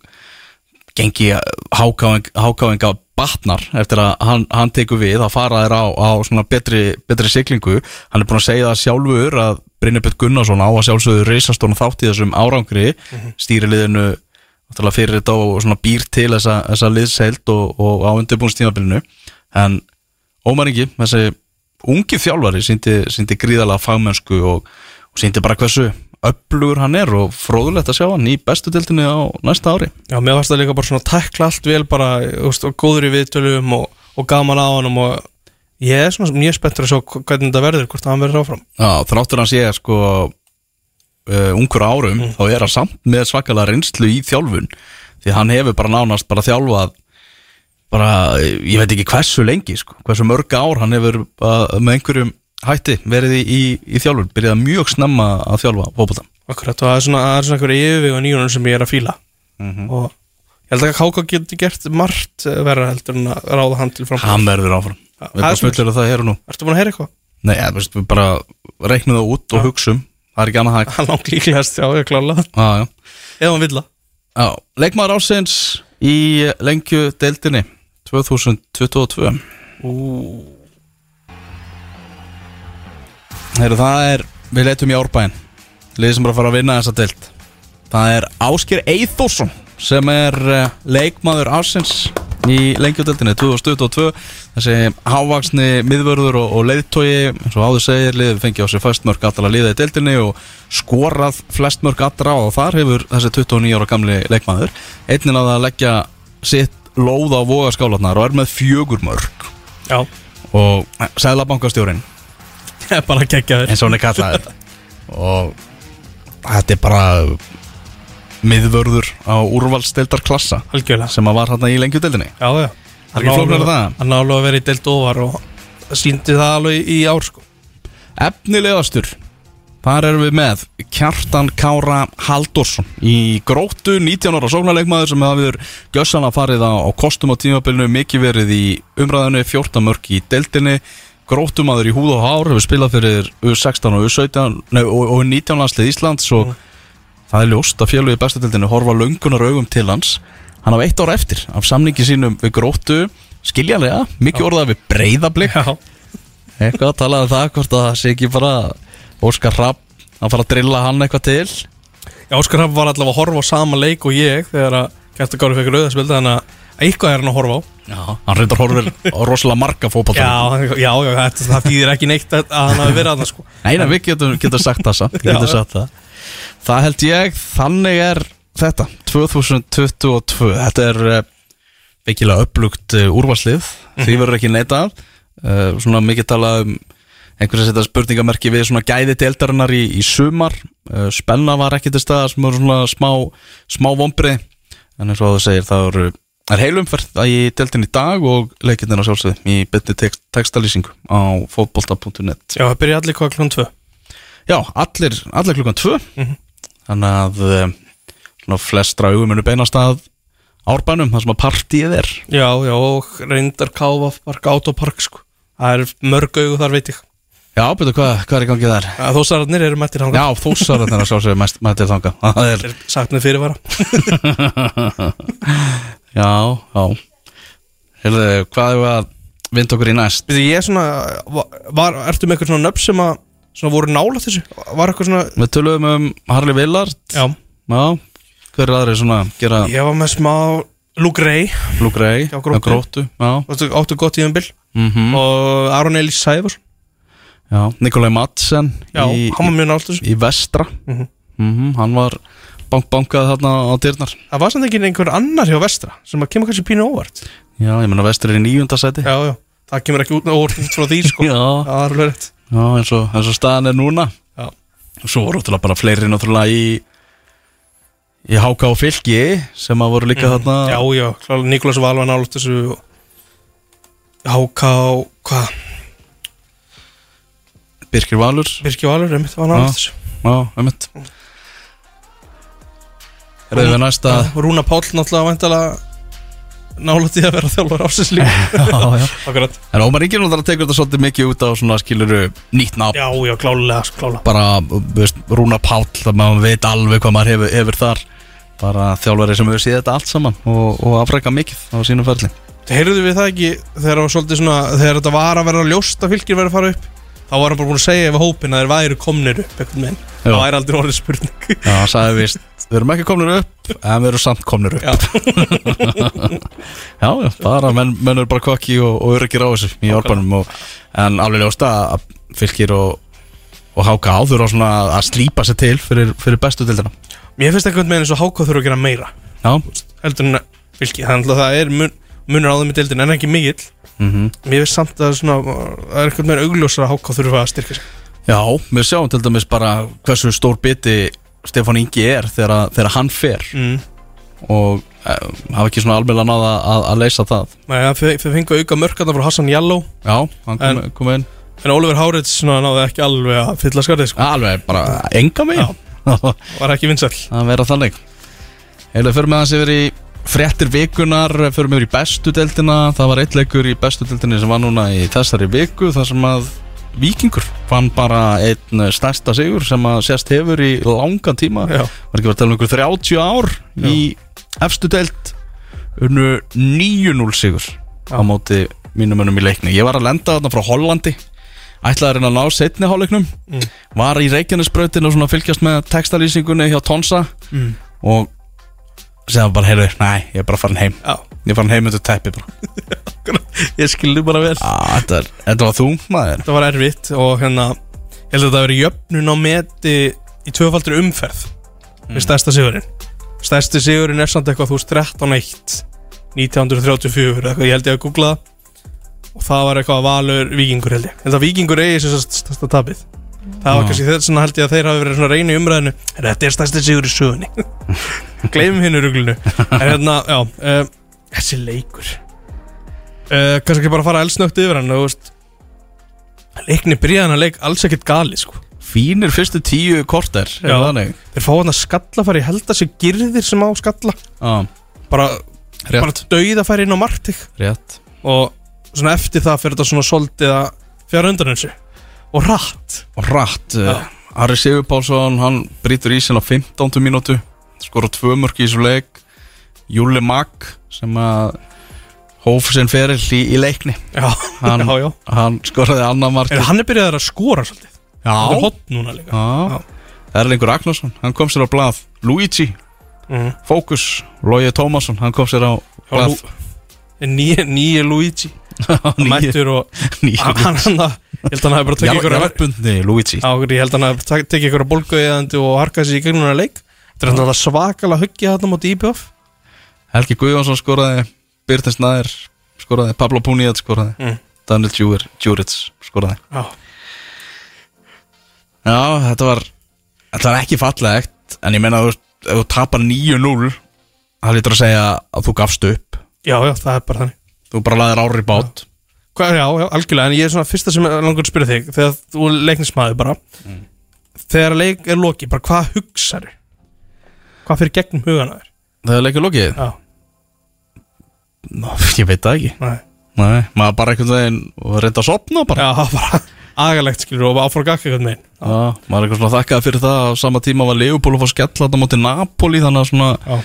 gengi hákáinga batnar eftir að hann, hann tekur við að fara þér á, á svona betri, betri siglingu. Hann er búin að segja það sjálfur að Brynjabjörn Gunnarsson á að sjálfsögðu reisastóna þátt í þessum árangri. Stýriliðinu náttúrulega fyrir þetta og svona býr til þessa, þessa liðsheild og, og á undirbúinstímabilinu en Ómar Ingi, þessi ungi þjálfari síndi, síndi gríðalega fagmennsku og, og síndi bara hversu öflugur hann er og fróðulegt að sjá hann í bestu dildinni á næsta ári. Já, mér varst það líka bara svona tækla allt vel bara, þú veist, og góður í viðtölum og, og gaman á hann og ég er svona mjög spenntur að sjá hvernig þetta verður, hvort hann verður áfram. Já, þráttur hann sé sko uh, ungur árum, þá er hann samt með svakalega reynslu í þjálfun. Því hann hefur bara nánast bara þjálfað bara, ég veit ekki hversu lengi sko, hversu mörg ár hann hefur uh, með einhverjum hætti verið í, í, í þjálfun, byrjaði mjög snemma að þjálfa fótbolta Akkurat, og það er svona, það er svona einhverju yfirvig og nýjunum sem ég er að fíla. Og ég held að Háka getur gert margt verra heldur en að ráða hann til fram Hann verður áfram, Já, við það er bara svoleiðis. smullir það hér og nú. Ertu búin að heyra eitthvað? Nei, ja, veist, við bara reiknum það út og hugsum. Það er ekki annað hægt. Hann langt líklegast, já, ég klála Já, já. Eða hann vill það. Já, leikmaður ásins í lengju deildinni 2022 Heru, Það er, við leitum í árbæinn. Liðið sem að fara að vinna þessa deild. Það er Áskir Eithórsson sem er uh, leikmaður ásins í lengjudeldinni 2022 þessi hávaksni miðvörður og, og leiðtói eins og áður segir liðið fengi á sig fæst mörg allra liða í deildinni og skorað flest mörg allra og þar hefur þessi 29 ára gamli leikmaður einnin að að leggja sitt lóð á vogaskálanar og er með fjögur mörg Já, og sæðlabankastjórin ég er bara að gegja þér eins og hann er kallað þetta. Og þetta er bara miðvörður á úrvalsdeildarklassa Algjörlega. sem að var hérna í lengjudeildinni. Já, já. Það er ekki flóknar það. Hann nálega að vera í deilt ofar og síndi það alveg í ár sko. Efnilegastur Þar erum við með Kjartan Kára Haldorsson í gróttu 19 ára sóknarleikmaður sem hafður gjössan að farið á, á kostum á tímabilinu mikið verið í umræðinu 14 mörg í deildinni gróttumadur í húð og hár hefur spilað fyrir U16 og U17 nei, og, og 19 landslið Íslands og það er ljóst að fjölu í bestu deildinu horfa löngunar augum til hans. Hann á eitt ára eftir af samningi sínum við gróttu skiljanlega, mikið orðað við breyðablik Já, eitthvað að tala um það hvort að það sé ekki bara Óskar Rapp að fara að drilla hann eitthvað til. Já Óskar Rapp var allavega að horfa á sama leik og ég þegar að Kjartan Gári fekk rauðaspilda þannig að eitthvað er hann að horfa á hann reyndar horfir á rosalega marga fótball Já, já, já, þetta, það þýðir ekki neitt að hann hafi verið að það sko. Nei, nei, við getum, getum sagt það samt Já, það. það held ég, þannig er þetta 2022 Þetta er uh, veikilega upplugt uh, úrvarslið því verður ekki neitað uh, Svona mikið talað um einhverja setja spurningamerki við svona gæði deildarinnar í, í sumar. Spenna var ekki til staðar sem voru svona smá, smá vombri en eins og það segir það eru Það er heilumferð í deildin í dag og leikindin á sjálfsögð í betni text, textalýsingu á fótbolta.net Já, það byrja allir klun 2 Já, allir, allir klukkan tvö. Þannig að um, svona flestra augumunu beinast að árbænum, það sem að partíið er. Já, já, og reyndar káfa park, autopark sko. Það er mörg augu þar veit ég. Já, betur hvað, hvað er í gangi þar? að Þósararnir eru mættir hann Já, þósararnir að sjálfsögðu mest mættir þanga Það er, er sagt með fyrirvara já, já. Heyrðu, hvað er að vinda okkur í næst? Veitu, ég er svona var, Ertu með eitthvað svona nöfn sem að svona voru nála þessu? Var eitthvað svona Við tölum um Harley Willard. Já, Já, hver er aðri svona að gera ég var með smá Luke Ray. Luke Ray Já, Gróttu. Já, áttu gott í um bil mm Og Aron Elís Sæfurs já. Nikolai Madsen Já, í, hann var mjög nála þessu. í vestra. Mhm. mm Hann var bank bankað þarna á dyrnar. Það var samt ekki einhver annar hjá vestra Sem að kemur kannski pínu óvart. Já, ég menna vestur er í níunda seti Já, já. Það kemur ekki út óvart út frá því sko. Já. Það er rétt. Já, eins og, eins og staðan er núna. Já. og svo voru náttúrulega bara fleiri náttúrulega í í Háka og Fylki sem að voru líka þarna. Já, já, klálega Nikolás Val var nálægt þessu og Háká, hvað? Birkir Valur. Birki Valur, einmitt, var nálægt þessu. Já, einmitt Við næsta. Rúna Páll náttúrulega væntalega nálægt í að vera þjálfur ásins líka. Já, já. Akkurat. En Ómar Ingi náttúrulega tekur þetta svolítið mikið út á svona skiluru nýtt nafn. Já, já, klálega, klálega. Bara, veist, Rúna Páll Það maður veit alveg hvað maður hefur, hefur þar. Bara þjálfari sem hefur séð þetta allt saman Og, og afrækka mikið á sínum ferli. Heyrðu við það ekki þegar, svona, þegar þetta var að vera ljóst að fylgir verið að fara upp þá var hann bara búin að segja yfir hópin að þeir væri komnir upp veginn, Já. það væri aldrei orðið spurning. Já, hann sagði vist Við erum ekki komnir upp En við erum samt komnir upp. Já, Já, já, bara menn, menn eru bara kokki og, og öryggir á þessu í orbanum og, En alveg ljósta að fylgir og, og háka áður og svona að slípa sér til fyrir, fyrir bestu dildina mér finnst einhvern veginn eins og Háka þurfa að gera meira. Já, heldur en fylgir, þannig að það er mun, munur á þeim í deildin en ekki mikill mm mér finnst samt að svona, það er einhvern veginn augljósar að Háka þurfa að styrka sig. Já við sjáum til dæmis bara hversu stór biti Stefán Ingi er þegar, þegar hann fer. Mm. og uh, hafa ekki svona alveg náða að, að leysa það. Nei, það fengu auka mörkarna frá Hassan Jalló Já, hann kom, En- kom inn. en Hárits svona náði ekki alveg að fylla skarðið sko. Alveg bara enga mig var ekki vinsæll. Að vera þannig. Heilu, fyrir með hans yfir í fréttir vikunar fyrir með yfir í bestu deildina. Það var eitt leikur í bestu deildinni sem var núna í þessari viku þar sem að Víkingur fann bara einn stærsta sigur sem að sérst hefur í langan tíma. Já. var ekki verið að tala um einhver 30 ár í efstu deild unnu 9-0 sigur á móti mínum önum í leikni ég var að lenda þarna frá Hollandi. Ætlaði að reyna að ná setni hálfleiknum. Mm. var í Reykjanesbrautinu og svona fylgjast með textalýsingunni hjá Tonsa. Mm. og segja bara, heyrðu, næ, ég er bara farin heim. Já, ég er farin heim undir teppi bara. Ég skildi bara vel. Ah, þetta, er, þetta var þú, maður. Það var erfitt og hérna Ég held að það veri jöfnun á meti Í tvöfaldur umferð Við stærsta sigurinn. Stærsti sigurinn er samt eitthvað þú veist 13-1 1934 eða eitthvað, Ég held ég að googla það. Og það var eitthvað valur vikingur held ég. Held að vikingur eigi sér stærsta tapið. Það var Já. kannski þess að held ég að þeir hafi verið svona reyni í umræðinu en Þetta er stærsti sigur í sögunni Gleimum hinn í ruglunu En hérna, já uh, Þessi leikur. Uh, Kannski ekki bara fara elsnögt yfir hann þú veist. Leikni byrjaðan að leik alls ekkert gali sko. fínir fyrstu tíu korter er Já. Þeir fá hann að skalla fara í held að sér girðir sem á skalla. Ah, Bara, rétt, bara dauða fara inn á martik rétt. Og svona eftir það fyrir þetta svona soldið að fjara undan þessu. Og rætt og rætt, Já. Harry Sigur Pálsson hann brýtur í sinna 15. mínútu skora tvö mörk í þessu leik. Júli Mag sem að hóf sinn feril í, í leikni. Já, Hann- já, já. hann skoraði annar mark En hann er byrjaðar að skora svolítið? Það er hot núna líka. Já. Erlingur Ragnarsson, hann kom sér á blað. Luigi, mm. Focus Logi Tómasson, hann kom sér á blað. Nýja nýja Luigi. Nýju- Mættur og hann, hann, hann, Ég held að hann hafi bara tekið ykkur Jarðbundi Luigi. Já, ég held að hann hafi tekið ykkur bólguðandi og harkað sér í gegnum hann leik Þetta er hann svakalega huggja þarna móti IBF Helgi Guðjónsson skoraði Byrtins Næður skoraði Pablo Puniet skoraði Mm. Daniel Djur, Djuric skoraði. Já, Já, þetta var Þetta var ekki fallegt En ég meina að ef þú tapar 9-0 Það lítur að segja að þú gafst upp. Já, já, það er bara þannig. Þú bara laðir ári í bát. Hvað, já, já, algjörlega, en ég er svona fyrsta sem langur að spyrja þig Þegar þú leiknismæður bara. Þegar leik er loki, bara hvað hugsaðu? Hvað fyrir gegnum hugan að þér? Það er leikur lokið. Já, Ná, Ég veit það ekki. Nei. Nei, maður bara einhvern veginn og reynda að sopna bara. Já, bara agalegt skilur og áfram gakka eitthvað megin Já, maður er eitthvað svona þakkað fyrir það. Á sama tíma var Leopold að fá skell þarna móti Napoli þannig að svona Já,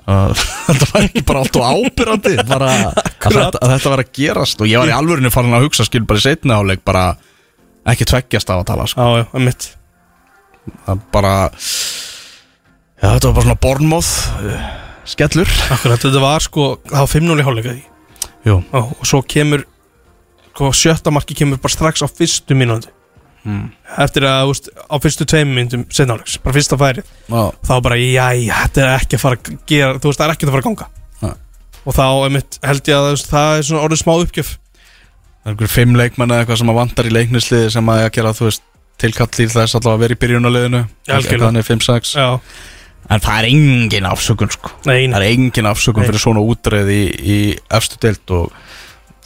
þetta var ekki bara allt og ábyrrandi bara að þetta, að þetta var að gerast. Og ég var í alvörinu farin að hugsa skil bara í setna áleik bara ekki tveggjast af að tala sko. já, já, mitt það bara já, þetta var bara svona bornmóð uh, skellur. Akkurat, þetta var sko, það var 5-0 í hálfleika því Jú, Já, og svo kemur sko, sjötta marki kemur bara strax á fyrstu mínúti mm. eftir að, veist, á fyrstu tveim mínútum setnáleiks, bara fyrsta færið já, þá bara, jæja, þetta er ekki að fara að gera þú veist, það er ekki að fara að ganga. Nei. og þá, einmitt, held ég að veist, það er svona orðið smá uppgjöf. Það er einhver fimm leikmenn eða eitthvað sem að vantar í leiknisliði sem að gera þú veist tilkall til þess allavega að vera í byrjunarliðinu. Já, algjörlega. þannig 5-6 Já, En það er engin afsökun sko. Það er engin afsökun Nei. fyrir svona útreið í, í efstu deild og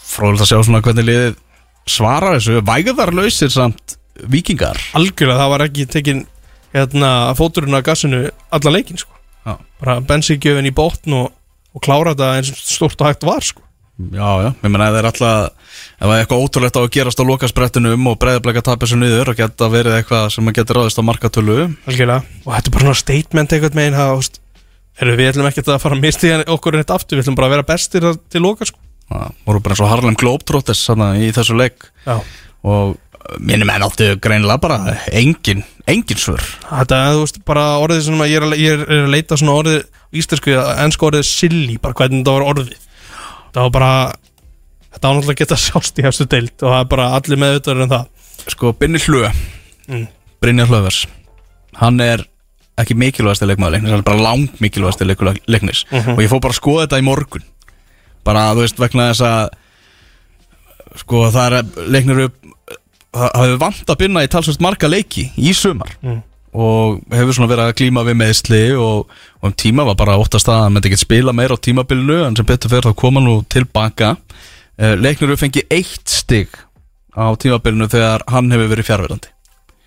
fróðilegt að sjá svona hvernig liðið svarar þessu Vægðarlausir samt vikingar algjörlega það var ekki tekin hérna, fóturinn af gassinu alla leikin sko. Bara bensíngjöfin í botn og, og klára þetta eins stort og hægt var sko. Já, já, ég menna að það er alltaf það er eitthvað ótrúlegt á að gerast á lokasbrettinum og breyðablega tapja þessu niður og geta verið eitthvað sem að geta ráðist á markatölu algjörlega og þetta er bara svona statement einhvern megin það, þú veist, heyrðu, við ætlum ekki að fara að misti okkur neitt aftur, við ætlum bara að vera bestir að- til loka sko. Það voru bara eins og Harlem Globetrotters í þessu leik Já. og minni menn áttu greinilega bara engin, engin svör Þetta er, veist, bara orðið sem að ég er, að, ég er að leita svona orðið íslensku, ennsku orðið silly, bara hvernig þetta var orðið. Það var bara, þetta var náttúrulega að geta sjást í hefstu deild og það er bara allir meðvitaður en það. Sko, Binni Hlu Mm. Brynjar Hlöfers hann er ekki mikilvægasti leikmaður leiknis hann er bara lang mikilvægasti leikmaður leiknis og ég fór bara að skoða þetta í morgun. Bara, þú veist, vegna þess að sko, það er leiknir upp það hefur vant að binna í talsvist marga leiki í sumar. Mm. og hefur svona verið að klíma við meðsli og, og um tíma var bara óttast að hann myndi ekki spila meira á tímabilinu en sem betur fyrir þá koma nú tilbaka uh, leiknir upp fengi eitt stig á tímabilinu þegar hann hefur verið fjárverandi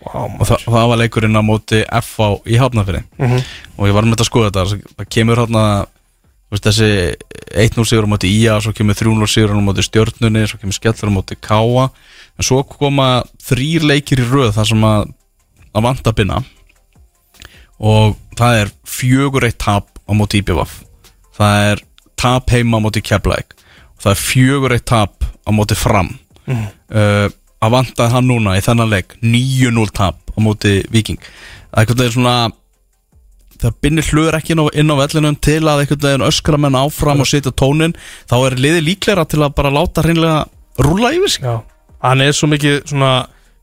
Wow, og það, það var leikurinn á móti FH í Hafnafyrir Mhm. og ég var með þetta að skoða þetta það kemur veist, þessi 1-0 sigur á móti IA svo kemur 3-0 sigur á móti Stjörnunni svo kemur skellur á móti Káa en svo koma þrýr leikir í röð þar sem að, að vanta að binna og það er fjögur eitt tap á móti IBVF það er tap heima á móti Keflæk það er fjögur eitt tap á móti Fram. Mhm. uh, að vantaði hann núna í þennan leik 9-0 tap á móti Viking það er svona það binnir hlur ekki inn á, vellinum til að einhvern veginn öskra menn áfram og setja tónin þá er liðið líklega til að bara láta hreinlega rúlla yfir sig. Já, hann er svo mikið svona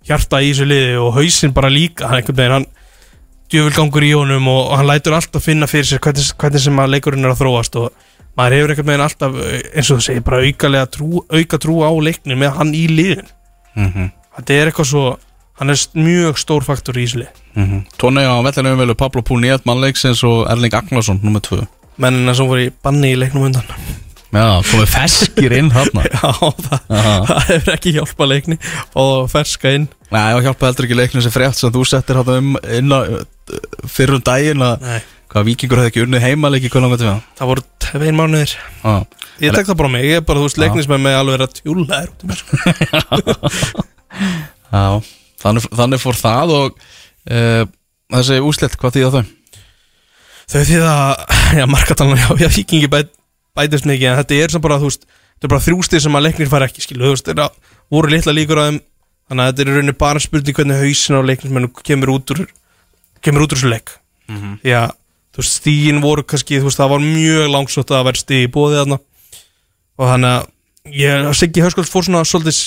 hjarta í þessu liði og hausinn bara líka. Hann einhvern veginn, hann djöfulgangur í honum og, og hann lætur alltaf finna fyrir sér hvernig, hvernig sem að leikurinn er að þróast og maður hefur einhvern veginn alltaf eins og þú segir bara aukalega trú, auka trú á leiknin með hann í liðin mm -hmm. þetta er eitthvað svo, hann er mjög stór faktor í þessu lið. Tóni á vellinum velu Pablo Puniet mannleiksins og Erling Agnarsson nummer 2 mennina sem voru í banni í leiknum undan. Já, komið feskir inn þarna. Já, það, það hefur ekki hjálpa leikni og ferska inn. Nei, og hjálpa heldur ekki leiknum sem frétt sem þú settir hann um inn á fyrir um daginn að hvað vikingur hefði ekki unnið heimaleiki hvernig langar til það það voru tvein mánuðir Já. Ég tek það bara á mig, ég er bara, þú veist, leiknismenn með alveg að tjúla þér út um mér. Já, þannig, þannig fór það og uh, þessi úslitt, hvað þýða þau? Þau að, já, markatalan já, já, vikingi bæt, bætist mikið en þetta er sem bara, þú veist, þetta er bara þrjústið sem að leiknir fara ekki, skilu, þú veist, þetta voru litla líkur á þeim, þannig að þetta er í rauninni bara spurning hvernig hausin á leiknismennu kemur út úr kemur út úr þú veist, stígin voru kannski, þú veist, það var mjög langsótt að vera stíg í bóðið þarna. Og þannig að ég, Siggi Hauskvöld fór svona svolítið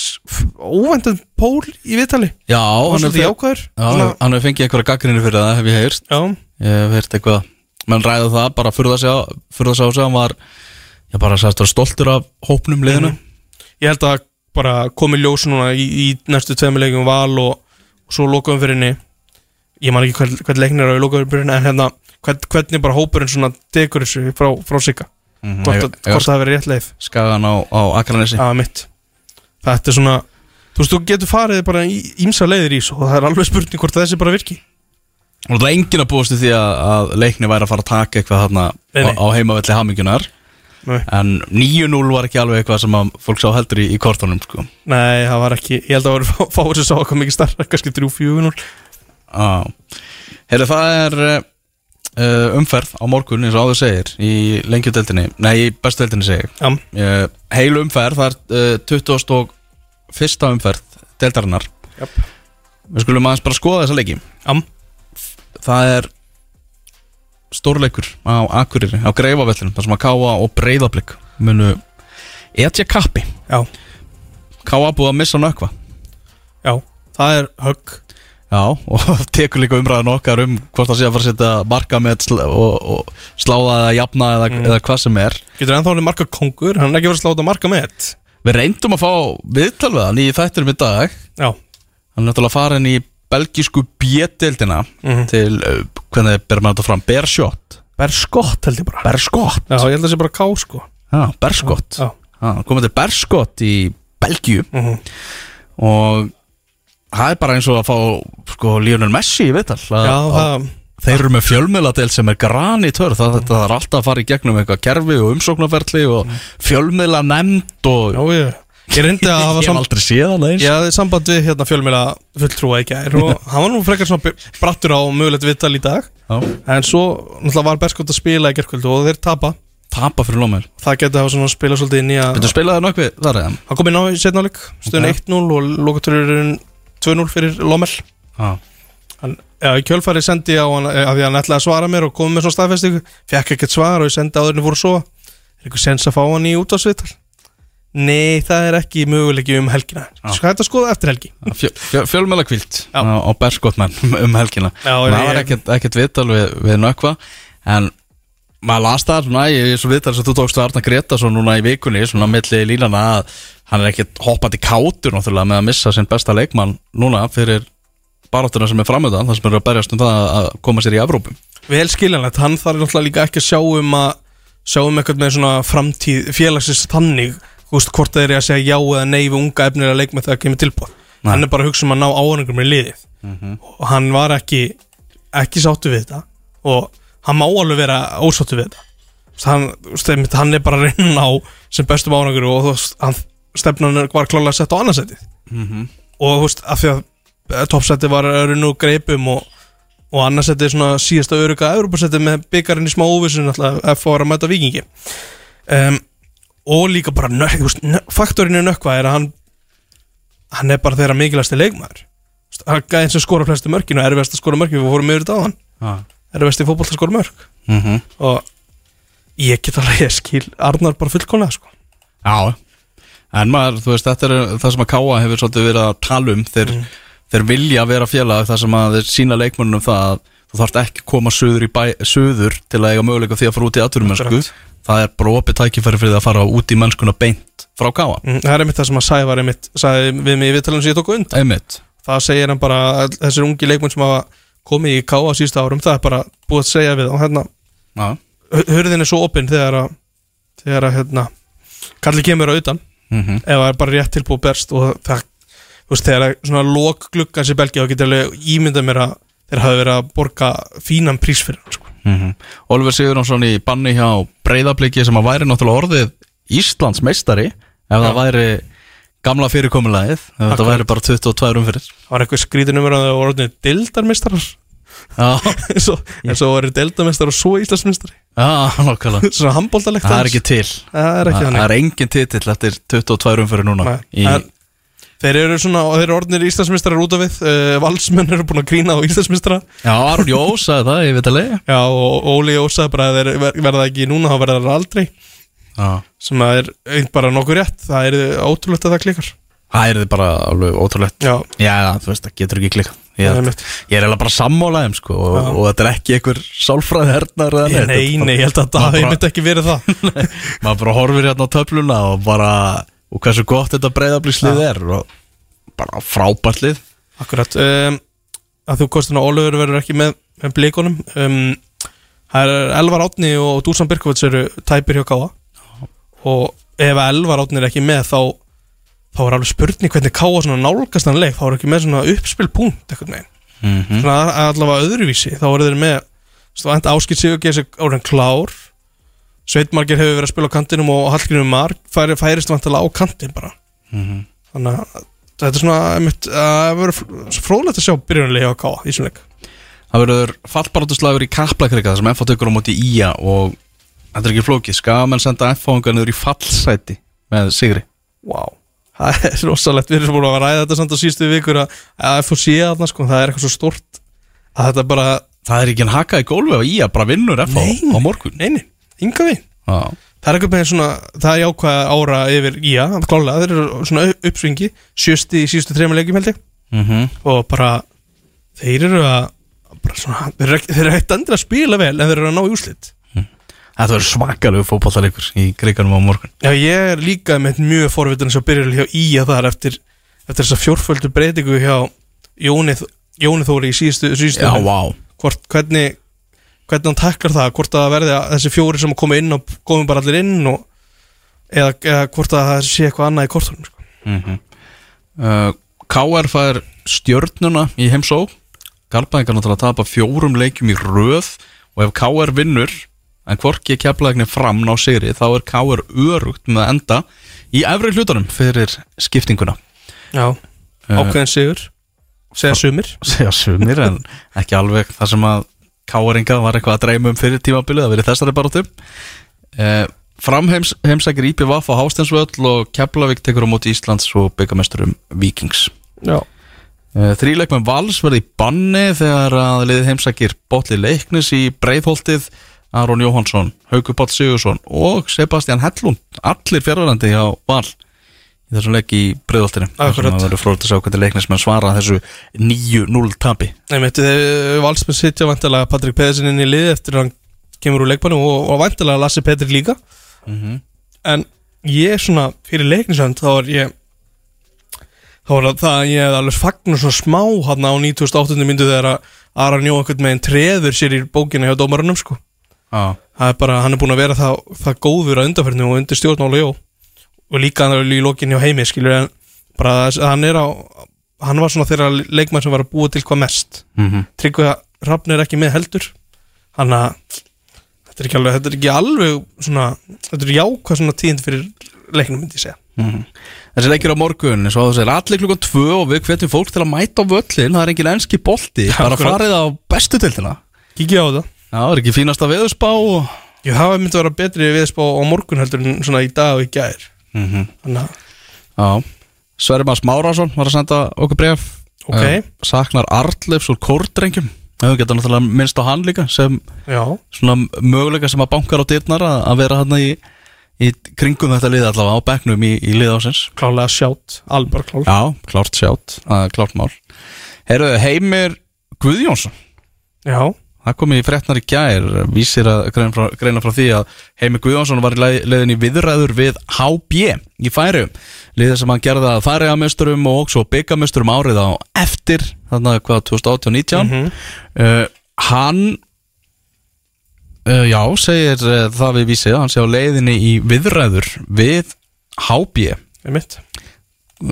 óvæntan pól í viðtali. Já, og hann hefur já, Svona- hann fengið einhverja gaggrinni fyrir það, hef ég heyrt. Já, Ég hef heyrt eitthvað, menn ræða það bara fyrir það sjá, fyrir það sjá sig hann var ég bara að vera stoltur af hópnum liðinu. Ég held að bara komi ljós núna í, í næstu tveimur leikum val og, og svo lokaum fyrir henni ég man ekki hvern, leiknir á lokaum fyrir henni en hérna hvernig bara hópurinn svona tekur þessu frá, frá sigga? Að- eiga hvort það hefur rétt leið? Skagan á, á Akranesi. Er mitt. Þetta er svona þú veist þú getur farið bara í ímsa leiðir í svo og það er alveg spurning hvort þessi bara virki. Og það er enginn að búast við því að, að leikni væri að fara að taka eitthvað þarna Nei, á, heimavelli hamingjunar. Nei. En 9-0 var ekki alveg eitthvað sem að fólk sá heldur í, í kortunum sko. nei það var ekki ég held að það var fáið sem sá eitthvað mikið starra kannski 3-4-0 ah. Herru, það er uh, umferð á morgun eins og áður segir í lengjudeldinni, nei í bestudeldinni segir. Já, uh, Heil umferð, það er uh, 21. umferð deldarinnar Jöp. Við skulum aðeins bara skoða þessa leiki. Já, Það er stórleikur á Akureyri, á Greifavellinum þar sem að Káa og Breiðablик munu etja kappi. Já, Káa búið að missa nökva já. Það er högg Já, og tekur líka umræðan okkar um hvort það sé að fara að setja marka með sl og, og sláða eða jafna eða, Mm. eða hvað sem er. Getur ennþá hann marka kongur? Hann er ekki verið að sláta marka með Við reyndum að fá viðtal við hann í þættinum í dag. Já, Hann er náttúrulega farin í belgísku bjettildina Mhm. til uh, hvernig ber maður þetta fram, Bershot Berskott held ég bara. Berskott, Já, ég held að það sé bara K sko. Já, Berskott. Já, Já, komið til Berskott í Belgíu. Mhm. og það er bara eins og að fá sko Lionel Messi í viðtal að, að það þeir eru með fjölmiðladel sem er grani törð það, það er alltaf að fara í gegnum eitthvað kerfi og umsóknarferli og fjölmiðla nefnd og Já, ég Ég reyndi að hafa ég hef sam eins Ég hafði samband við hérna fjölmjöla fulltrúa í gær og hann var nú frekar svona brattur á mögulegt viðtal í dag Já. en svo náttúrulega var Berskott að spila í gerkvöldu og þeir tapa tapa fyrir lómir það geti hafa svona spila svolítið inn í að Þú spilaði nokkuð þar eða? hann kom í setnáleik stöðun Ok. 1-0 og lokatururinn 2-0 fyrir Lommel. Já, í kjölfari sendi ég á hann eh, að því hann ætlaði að svara mér og kom með svona staðfestingu. Fekk ekkert svar og ég sendi áður en ég fór að sofa er eitthvað sens að fá hann í útásviðtal nei, það er ekki möguleiki um helgina. Sko þetta skoða eftir helgi. Fjö, fjö, Fjölmjöla kvilt á Berskottmenn um helgina. Já, Það ég- var ekkert, ekkert viðtal við, við nökkva En maður las það svona í þessu viðtal sem þú tókst að Arna Gretason núna í vikunni Svona milli lílana að hann er ekkert hoppandi kátur náttúrulega með að missa sinn besta leikmann núna fyrir baráttuna sem er framöðan Það sem eru að berjast um það að koma sér í Evrópum vel skiljanlegt, hann þarf náttúrulega líka ekki að sjá um að sjá um eitthvað með svona framtíð félagsins þannig þú veist, hvort það er að segja já eða nei við unga efnilega leikmenn þegar það kemur tilbúð Nei. hann er bara að hugsa um að ná áhengur með liðið. Og hann var ekki ekki sáttu við þetta. Og hann má alveg vera ósáttu við þetta. Hann, hann er bara að reyna á sem bestum áhengur og hann stefnan var klálega sett á annarsætið og þú veist, af því að toppsætið var raun og greipum og og annarsætið svona síðasta öruga Evropasætið með byggarinn í smá óvissun að fóra að mæta vikingi um, og líka bara nö, þú veist, nö, faktorinn í nökkva er að hann hann er bara þeirra mikilvægsti leikmaður. Hann gæði eins og skora flestu mörkin og erfiðast að skora mörkin við fórum yfir þetta á hann Já erfiðast í fótbolt að skora mörk. Mm -hmm. og ég get alveg ég skil Arnar bara fullkomlega sko. Já, en maður, þú veist, þetta er það sem að Káa hefur svolítið verið að tala um þeir, þeir vilja vera félag þar sem að þeir sína leikmönnum það að þú þarft ekki koma söður, bæ, söður til að eiga möguleika því að fara út í atvinnumönsku. Það er bara opið tækifæri fyrir það að fara út í mennskuna beint frá Káa mm, það er einmitt það sem að Sævar einmitt sagði við mig í viðtalunum sem ég tók und Einmitt. Það segir hann bara þessir ungi leikmenn sem hafa komið í K.A. síðustu árum það er bara búið að segja við og hérna hurðin er svo opinn þegar að þegar að hérna kalli kemur á utan mm ef það er bara rétt tilbúið berst og það þú veist þegar svona lok gluggans í Belgia þá getur alveg ímyndað mér að þeir hafi verið að borga fínan prís fyrir hann sko. -hmm. Oliver Sigurðarsson í banni hjá breyðabliki sem að væri náttúrulega orðið Íslands meistari ef það væri gamla fyrirkomulagið ef Akkurat. væri bara 22 umfyrir það var eitthvað skrítið numur að það voru orðinu dildarmeistarar Já, eins og eins og voru dildarmeistar og svo Íslandsmeistari já, nokkala svona handbóltalegt Það er ekki til. Það er ekki Það þannig. er engin titill eftir 22 umfyrir núna Nei, í, en Þeir eru svona, þeir eru orðnir Íslandsmeistarar út af við. Uh, Valsmenn eru búin að grína á Íslandsmeistara. Já, Aron Jó sagði það, ég veit að leiða Já, og Óli Jósa bara að þeir ver- verða ekki núna, þá verða þeir aldrei. Já. Sem að er ein- bara nokkuð rétt. Það er ótrúlegt að það klikkar Það er þið bara alveg ótrúlegt. Já, Já, þú veist, það getur ekki klika Það Ég, er eiginlega bara sammálaðum sko, og, og þetta er ekki einhver sálfræði hernar neitt. nei, nei, ég held að það hefði myndi ekki verið það. Maður bara horfir hérna á töfluna og bara og hversu gott þetta breyðablíslið er og bara frábært lið. Akkurat um, að þú kostin að Ólafur verður ekki með, með blíkonum um, Það er Elvar Átni og Dúsan Birkovits eru tæpir hjá Káa og ef Elvar Átni er ekki með þá þá er alveg spurning hvernig Káa svona nálgast hann leik. Þá er ekki með svona uppspil punkt eitthvað meginn mm -hmm. svona allavega öðruvísi. Þá eru þeir með Áskilt Sigurgeir sig orðin klár. Sveitmargir hefur verið að spila á kantinum og Hallgrímur Mark færi, færist vantilega á kantin bara. Mhm. þannig að þetta er svona að vera fróðlegt að sjá byrjunarlega á Káa í svona leik. Það verður fallbarátuslagur í kaplakrika þar sem FH tökur á móti ía og þetta er ekki flókið, skamenn senda FH-ungar niður í fallsæti með Sigri? Wow. Það er rosalegt við erum búin að ræða þetta samt á síðustu vikur að að FOC þarna sko, það er eitthvað svo stort að þetta bara, Það er ekki en haka í gólfi og ía bara vinnur Nei. á morgun. Neini, ynga við Já, það er eitthvað með svona, það er jákvæða ára yfir ía, klálega, þeir eru svona upp- uppsvingi, sjösti í síðustu þreymur leikjum held ég. Mm og bara þeir eru að bara svona, þeir eru ekkert endur að spila vel en þeir eru að ná í úslit Þetta verður svakalegu fótballalegur í kriganum á morgun. Já, ég er líka með mjög forvitin sem byrjar hjá Ía þar eftir, eftir þessa fjórföldu breytingu hjá Jóni, Jóni Þóri í síðustu, síðustu Já, vá. Hvort, hvernig hvernig hann takkar það, hvort að það verði að þessi fjóri sem koma inn og komum bara allir inn og, eða, eða hvort að það sé eitthvað annað í kortunum sko. uh, KR fær stjörnuna í heimsó Garbaðingar náttúrulega tapa fjórum leikjum í röð og ef KR vinnur en hvorki keflaðinni fram ná sigri þá er KR örugt með að enda í efri hlutunum fyrir skiptinguna. Já, ákveðin sigur segja sumir. segja sumir en ekki alveg það sem að Káringa var eitthvað að dreyma um fyrir tímabilið að verið þessari baróttu eh, Framheims heimsækir IPVF á Hástensvöll og Keflavík tekur á móti Íslands og byggamesturum Víkings. Já, eh, Þríleikmenn Vals verði í banni þegar að liðið heimsækir Botli Leiknis í Breiðholtið Aron Jóhansson, Haukur Páll Sigursson og Sebastian Hellund allir fjárverandi á Val í þessum leik í Breiðholtinu Akkurat. það verður frólægt að sjá hvernig leiknismenn svara þessu 9-0 tapi Nei, meitt, þeir valsmenn sitja vantilega Patrik Pedersen inn í lið eftir að hann kemur úr leikbannu og, og vantilega Lassi Petri líka en ég svona fyrir leiknisönd þá er ég þá er það að ég hef alveg fagnur svona smá hann á 98. myndu þegar að Aran Jó einhvern meginn treður sér í bókina hjá dómarunum sko það er bara, hann er búin að vera það, það góður að undarferðinu og undir stjórnála Jó og líka hann er í lokin hjá heimi skilur en bara að hann er á hann var svona þeirra leikmann sem var að búa til hvað mest. Mhm. Tryggvi Hrafn er ekki með heldur. Hann að þetta er ekki alveg, þetta er ekki alveg svona, þetta er jákvæð svona tíðindi fyrir leiknum myndi ég segja. Mhm. Þessi leikir á morgun, eins og þú segir, allir klukkan tvö og við hvetjum fólk til að mæta á völlin, það er engin enski bolti, bara farið á bestu tildina. Kikið á það það er ekki fínasta veðurspá og... Ég hafa myndi að vera betri viðspá á morgun heldur en svona í dag og í gær Mm Þannig að, Mads Márásson var að senda okkur bref. ok, Eh, saknar Artleifs úr kórdrengjum. Við getum náttúrulega minnst á hann líka sem já, svona möguleika sem að bankar á dyrnar að, að vera hann í, í kringum þetta lið allavega á bekknum í, í lið ásins. klálega sjátt, alveg bara klálega Já, klárt sjátt, klárt mál. Heyrðu, Heimir Guðjónsson. Já, Það kom í fréttnar í gær, vísir að greina frá, greina frá því að Heimi Guðjónsson var í leið- leiðin í viðræður við HB í færi liðið sem hann gerði að færiðamesturum og svo byggamesturum árið á eftir þannig að hvað 2018-19 Mhm. uh, hann uh, já, segir uh, það við vísið, hann sé á leiðinni í viðræður við HB er mitt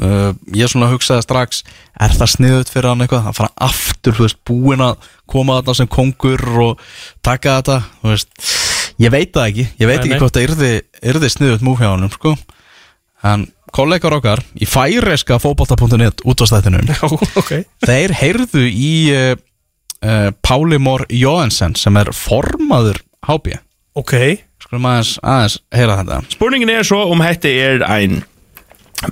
uh, ég svona hugsaði strax er það sniðut fyrir hann eitthvað? Að fara aftur, þú veist, búin að koma þarna sem kongur og taka þetta þú veist, ég veit það ekki ég veit Nei, ekki nei. hvort það yrði, sniðut múf hjá hann sko. en kollegar okkar í færeska fótbolta.net útvástættinum Já, ok. þeir heyrðu í uh, uh, Páli Mór Jóhansen sem er formaður HB Ok, skulum aðeins, aðeins heyra þetta. Spurningen er så om hette er ein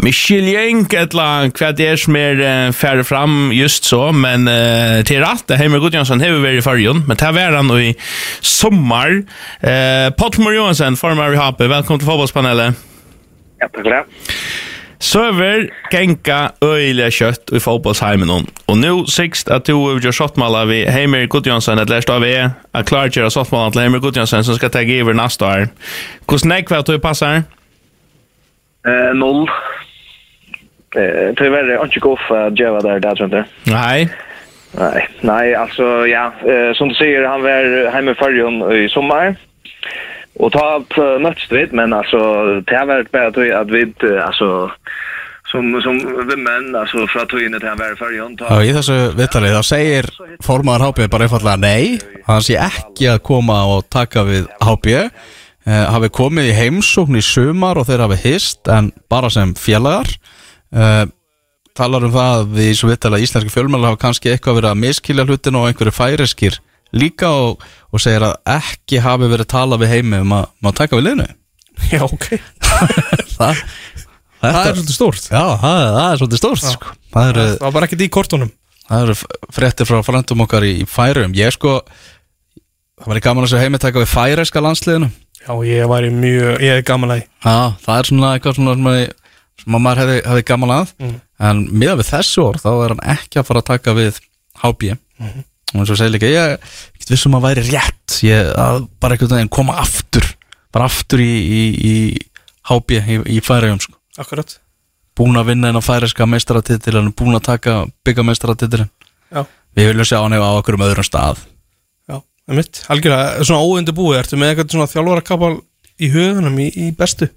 Michel Jenk etla kvad er som er uh, færre fram just så, men uh, til rett, Heimer Gudjansson hever vært i fargen, men til var han i sommar. Uh, Potmur Johansen, formar i Hape, velkommen til fotbollspanelet. Ja, takk for det. Søver genka øyla kjøtt i fotbollsheimen hon. Og nå sikst at du gjør sottmala vi Heimer Gudjonsson et lærst av er, at klarer kjøra sottmala til Heimer Gudjonsson som skal ta giver neste år. Hvordan er kvart du passer? Eh, noll. Eh, tyvärr är inte gå för att göra där, där tror inte. Nej. Nej, nej, alltså ja, eh, som du säger, han var hemma i i sommar. Och ta allt nötstrid, men alltså, det har varit bara att vi, alltså, som som män alltså för att ta in det här förr i ta. Ja, i þessu vitali då säger formaður HP bara einfalla nei. Hann sé ekki að koma og taka við HP. Hafi komið í heimsókn í sumar og þeir hafi hist en bara sem félagar. Uh, talar um það að við viðtalið að íslenski fjölmjöla hafa kannski eitthvað verið að miskilja hlutin og einhverju færiskir líka og, og segir að ekki hafi verið talað við heimi um að, að taka við liðinu. Já, ok. Það, Það er svolítið stórt. Já, það, það er svolítið stórt sko. það Það var bara ekkert í kortunum. Það eru fréttir frá frændum okkar í, í færum Ég sko Það var gaman að sjá heimi taka við færeska landsliðinu Já, ég væri mjög, ég er gaman að Já, það er svona eitthvað svona sem, að, sem að maður hefði, hefði gaman að. Mm. En miðað við þessu orð þá er hann ekki að fara að taka við HB Mhm. og eins og segir líka ég ekkert vissum að væri rétt. Ég að bara einhvern veginn koma aftur bara aftur í, í, í HB í, í færiðum sko. Akkurat. Búin að vinna inn á færiska meistaratitil en búin að taka bygga meistaratitil Já, við viljum sjá hann á okkur um öðrum stað það er mitt Algjörlega, svona óundir búið, ertu með eitthvað svona þjálfara kapal í hugunum í, í bestu?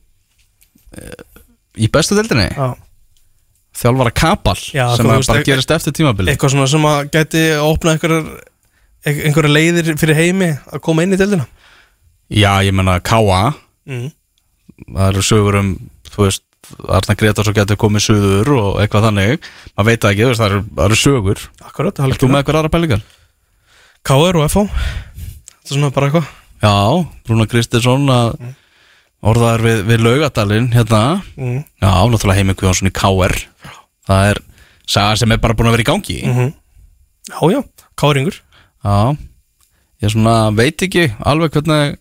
Í bestu deildinni? Já. Þjálfara Kapal Já, sem þú að veist, bara e- gerist eftir tímabili Eitthvað svona sem að gæti opna einhverjar ein- einhverjar leiðir fyrir heimi að koma inn í deildina? Já, ég menna K.A. mm. Það eru sögur um, þú veist Arna Gretarsson getur komið suður og eitthvað þannig. Maður veit það ekki, þú veist, það eru, það eru sögur. Akkurat, Þú með eitthvað aðra pælingar? KR og FH Þetta er svona bara eitthvað. Já, Rúna Kristinsson að orðaðar við, við laugadalinn hérna, mm. já, náttúrulega Heimi Guðjónsson í KR það er saga sem er bara búin að vera í gangi. Mm Já, já, KR-ingur Já, ég svona veit ekki alveg hvernig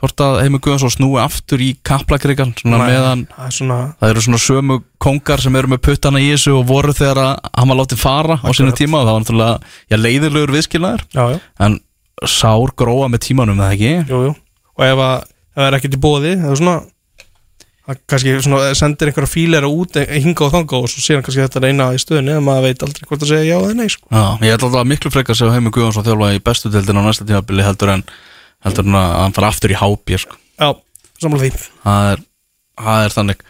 hvort að Heimi Guðjónsson snúi aftur í kaplakrigan svona meðan svona það eru svona sömu kongar sem eru með puttana í þessu og voru þegar að hann var látið fara á sinu Akkurat. tíma og það var náttúrulega, leiðilegur viðskilnaður en sár gróa með tímanum, eða ekki? jú, jú Og ef, að, það er ekkert í bóði Það er svona það kannski svona sendir einhverja fílera út eh, hinga og þanga og svo sér hann kannski þetta reyna í stöðunni en maður veit aldrei hvort að segja já eða nei sko. Já, ég ætla alltaf miklu frekar að segja Heimi Guðjónsson þjálfa í bestu heldur en að hann fara aftur í hápi sko. Já, samlega því. Það er, það er þannig.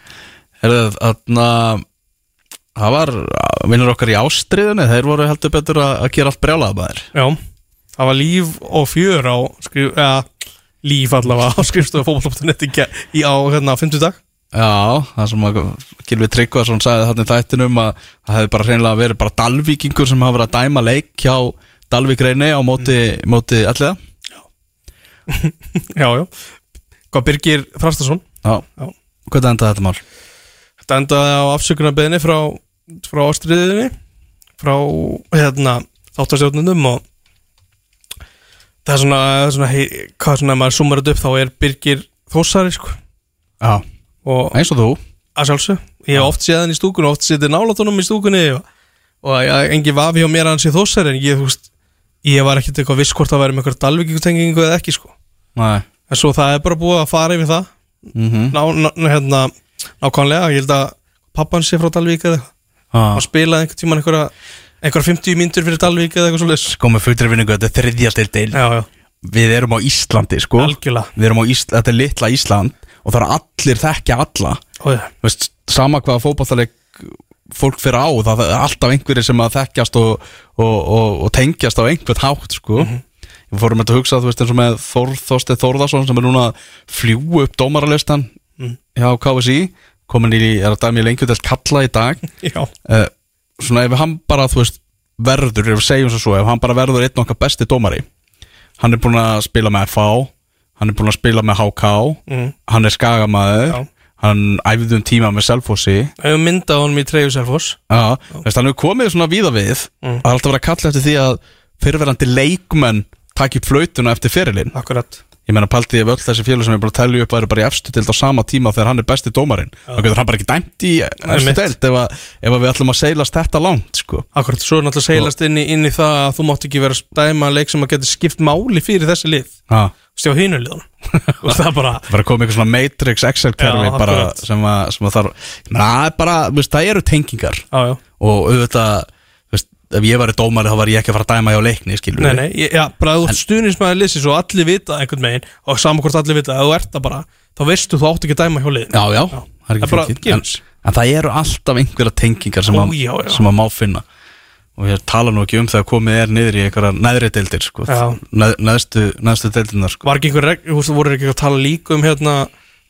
Herðu, þarna það var vinnur okkar í ástriðunni þeir voru heldur betur að, að gera allt brjálað maður. Já, það var líf og fjör á skrif, eða, líf allavega á skrifstofu í á hérna 50 dag Já, það sem að Gilvi Tryggvason sagði þarna í þættinum að það hefði bara hreinlega verið bara Dalvíkingur sem hafa verið að dæma leik hjá Dalvík reyni á móti, móti allega Já, já. Hvað Birgir Þrastason Já, Já. hvernig endaði þetta mál? Þetta endaði á afsökunarbeðinni frá, frá ástriðinni frá hérna, þáttastjórnundum og það er svona, svona hei, hvað er svona, ef maður sumar þetta upp þá er Birgir Þósari sko. Já, og eins og þú. að sjálfsög, ég hef oft séð hann í stúkunni oft séð nálatunum í stúkunni og, og ég, engin vafi hjá mér að hann sé Þósari en ég, þú veist, ég var ekkert eitthvað viss hvort það væri með eitthvað dalvíkingutengingu eða ekki sko Nei. En svo það er bara búið að fara yfir það. Mm ná, ná, hérna, nákvæmlega, ég held að pappan sé frá Dalvík eða ah. hann spilaði einhvern tímann einhverja einhverja 50 myndur fyrir Dalvík eða eitthvað svolítið Komið fullri vinningu, þetta er þriðja til deil já, já, Við erum á Íslandi, sko. Erum á Ísland, þetta er litla Ísland Og það er allir þekkja alla. Já. Þú veist, Sama hvaða fótballtaleg fólk fyrir á Það er alltaf einhverjir sem að þekkjast og, og, og, og tengjast á einhvern hátt, sko Við fórum þetta að hugsa, þú veist, eins og með Þórð Þorsteð Þórðarsson sem er núna að fljúu upp dómaralistan Mm. hjá KSI komin í, er að dæmi lengjudelt kalla í dag uh, svona ef hann bara þú veist verður, ef við segjum svo ef hann bara verður einn okkar besti dómari hann er búin að spila með FH hann er búin að spila með HK mm. hann er skagamæður Já. hann æfði um tíma með Selfossi hefur myndað honum í Treyju Selfoss hann hefur komið svona víða við Mm. er alltaf verið að kalla eftir því að fyrirverandi leikmenn taki upp flautuna eftir fyrirlin akkurat. Ég meina paldi ef öll þessi félug sem ég bara telju upp væri bara í efstu deild á sama tíma þegar hann er besti dómarinn. Þá getur hann bara ekki dæmt í efstu deild ef, að, ef að við ætlum að seilast þetta langt sko. akkurat, svo er náttúrulega seilast inn í, inn í það að þú mátt ekki vera að dæma leik sem að geta skipt máli fyrir þessi lið. Stjá og það er bara að koma eitthvað svona Matrix Excel-kerfi sem að, sem að þarf það er það eru tengingar. Já, já. og auðvitað ef ég var í dómari þá var ég ekki að fara að dæma hjá leikni skilur Nei, nei, ég- já, bara að þú ert stuðnismæður liðsins og allir vita einhvern megin og saman hvort allir vita, ef þú ert það bara þá veistu þú átt ekki að dæma hjá liðin Já, já, það er Það ekki bara flókið en, gefins. en það eru alltaf einhverja tengingar sem, Ó, að, já, já. sem að má finna. Og ég tala nú ekki um þegar komið er niður í einhverja neðri deildir sko, Já. neð, neðstu, neðstu deildirnar sko. Var ekki einhver, reg- þú veist, voru ekki að tala líka um hérna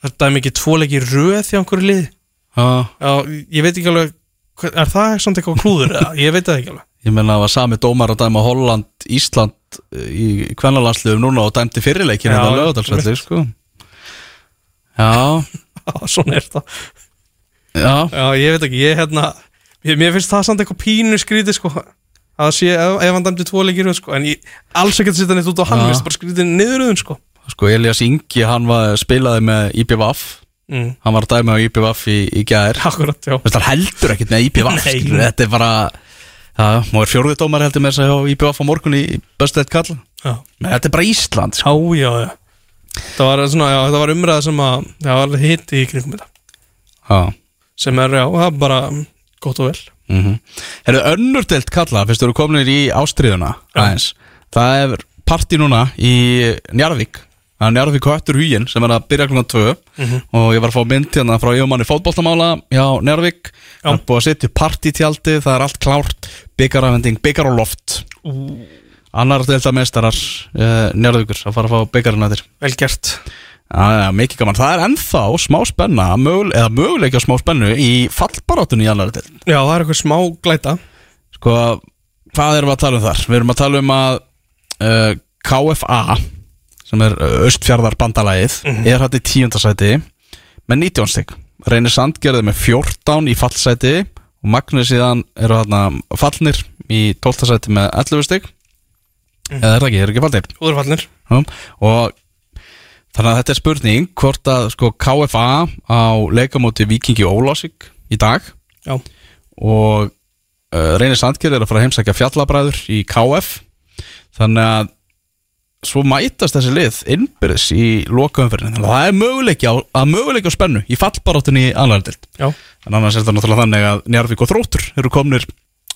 þetta er mikið tvoleiki röð hjá einhverju lið Já, Já, ég veit ekki alveg hva- er það samt eitthvað klúður eða, ég veit það ekki alveg ég menna að það var sami dómar að dæma Holland, Ísland eh, í kvennalandsliðum núna og dæmdi fyrirleikin Já, þetta já, lögadalsvelli sko. Já, svona er það. Já. Já, ég veit ekki, ég hérna ég, Mér finnst það samt eitthvað pínu skrítið sko að sé, ef, ef hann dæmdi tvoleiki röð sko en ég alls ekki að setja neitt út á hann finnst bara skrítið niðuröðun sko. Sko Elias Ingi, hann var, spilaði með IPVAF mm. Hann var dæma á IPVAF í, í gær. Akkurat, já. Hann heldur ekkert með IPVAF Þetta er bara Já, má er fjórði dómar heldur með þess að IPVAF á morgun í Já, Men þetta er bara Ísland sko. já, já, já. Það var svona, já, það var umræða sem að það var hitt í kringum þetta. Já. Sem er, já, það er bara gott og vel. Mm -hmm. Herðu önnur deilt kalla Fyrst þú eru kominir í ástriðuna Já. aðeins. Það er partí núna í Njarðvík. Það er Njarðvík Höttur Huginn sem er að byrja klukkan 2 og ég var að fá mynd hérna frá yfirmanni fótboltamála hjá Njarðvík. Það er búið að setja upp partítjaldi, það er allt klárt byggarafending, byggar og loft Annar delta meistarar uh, Njarðvíkur að fara að fá byggarinn að þér Vel gert já, mikið gaman. Það er ennþá smá spenna, mögul, eða möguleikja smá spennu í fallbarátunni í annari til. Já, það er eitthvað smá glæta Sko, hvað erum við að tala um þar? Við erum að tala um að uh, KFA, sem er uh, Östfjarðar bandalagið, er hætti í tíundasæti með 19 stygg. Reynir Sandgerði með 14 í fallsæti og Magnus síðan eru þarna fallnir í 12. sæti með 11 stygg. Eða er það ekki, er ekki fallnir? Úðurfallnir Já, og þannig að þetta er spurning hvort að sko KFA á leikamóti Vikingi Ólásik í dag Já, og uh, Reynir Sandgerð er að fara að heimsækja fjallabræður í KF þannig að svo mætast þessi lið innbyrðis í lokaumferðin þannig að það er möguleiki á, möguleiki á spennu í fallbaráttunni í anlæðardild en annars er þetta náttúrulega þannig að Njarvík og Þróttur eru komnir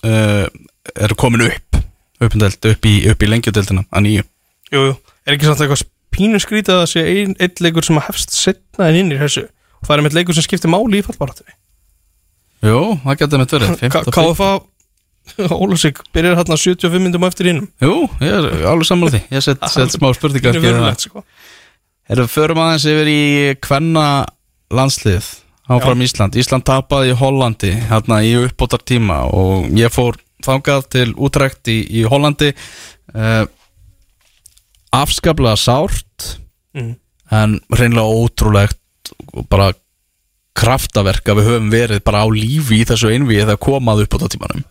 uh, eru komin upp upp, um upp í, í lengjudildina að nýju. Jú, jú. Er ekki samt eitthvað pínu skrítið að það sé ein, einn leikur sem að hefst setna en inn í þessu? Og það er með leikur sem skiptir máli í fallbarátunni Jú, það getur með 15. KFA Ólusik byrjar hérna 75 myndum á eftir innum Jú, ég er alveg sammála því. Ég set, set smá spurningar Erum við förum aðeins yfir í Kvenna landslið Áfram Ísland. Ísland tapaði í Hollandi Hérna í uppbótar tíma Og ég fór þangað til útrækt í, í Hollandi. Uh, Afskaplega sárt Mm. En reynlega ótrúlegt og Bara kraftaverk að við höfum verið bara á lífi í þessu einvíi þegar komað uppbótar tímanum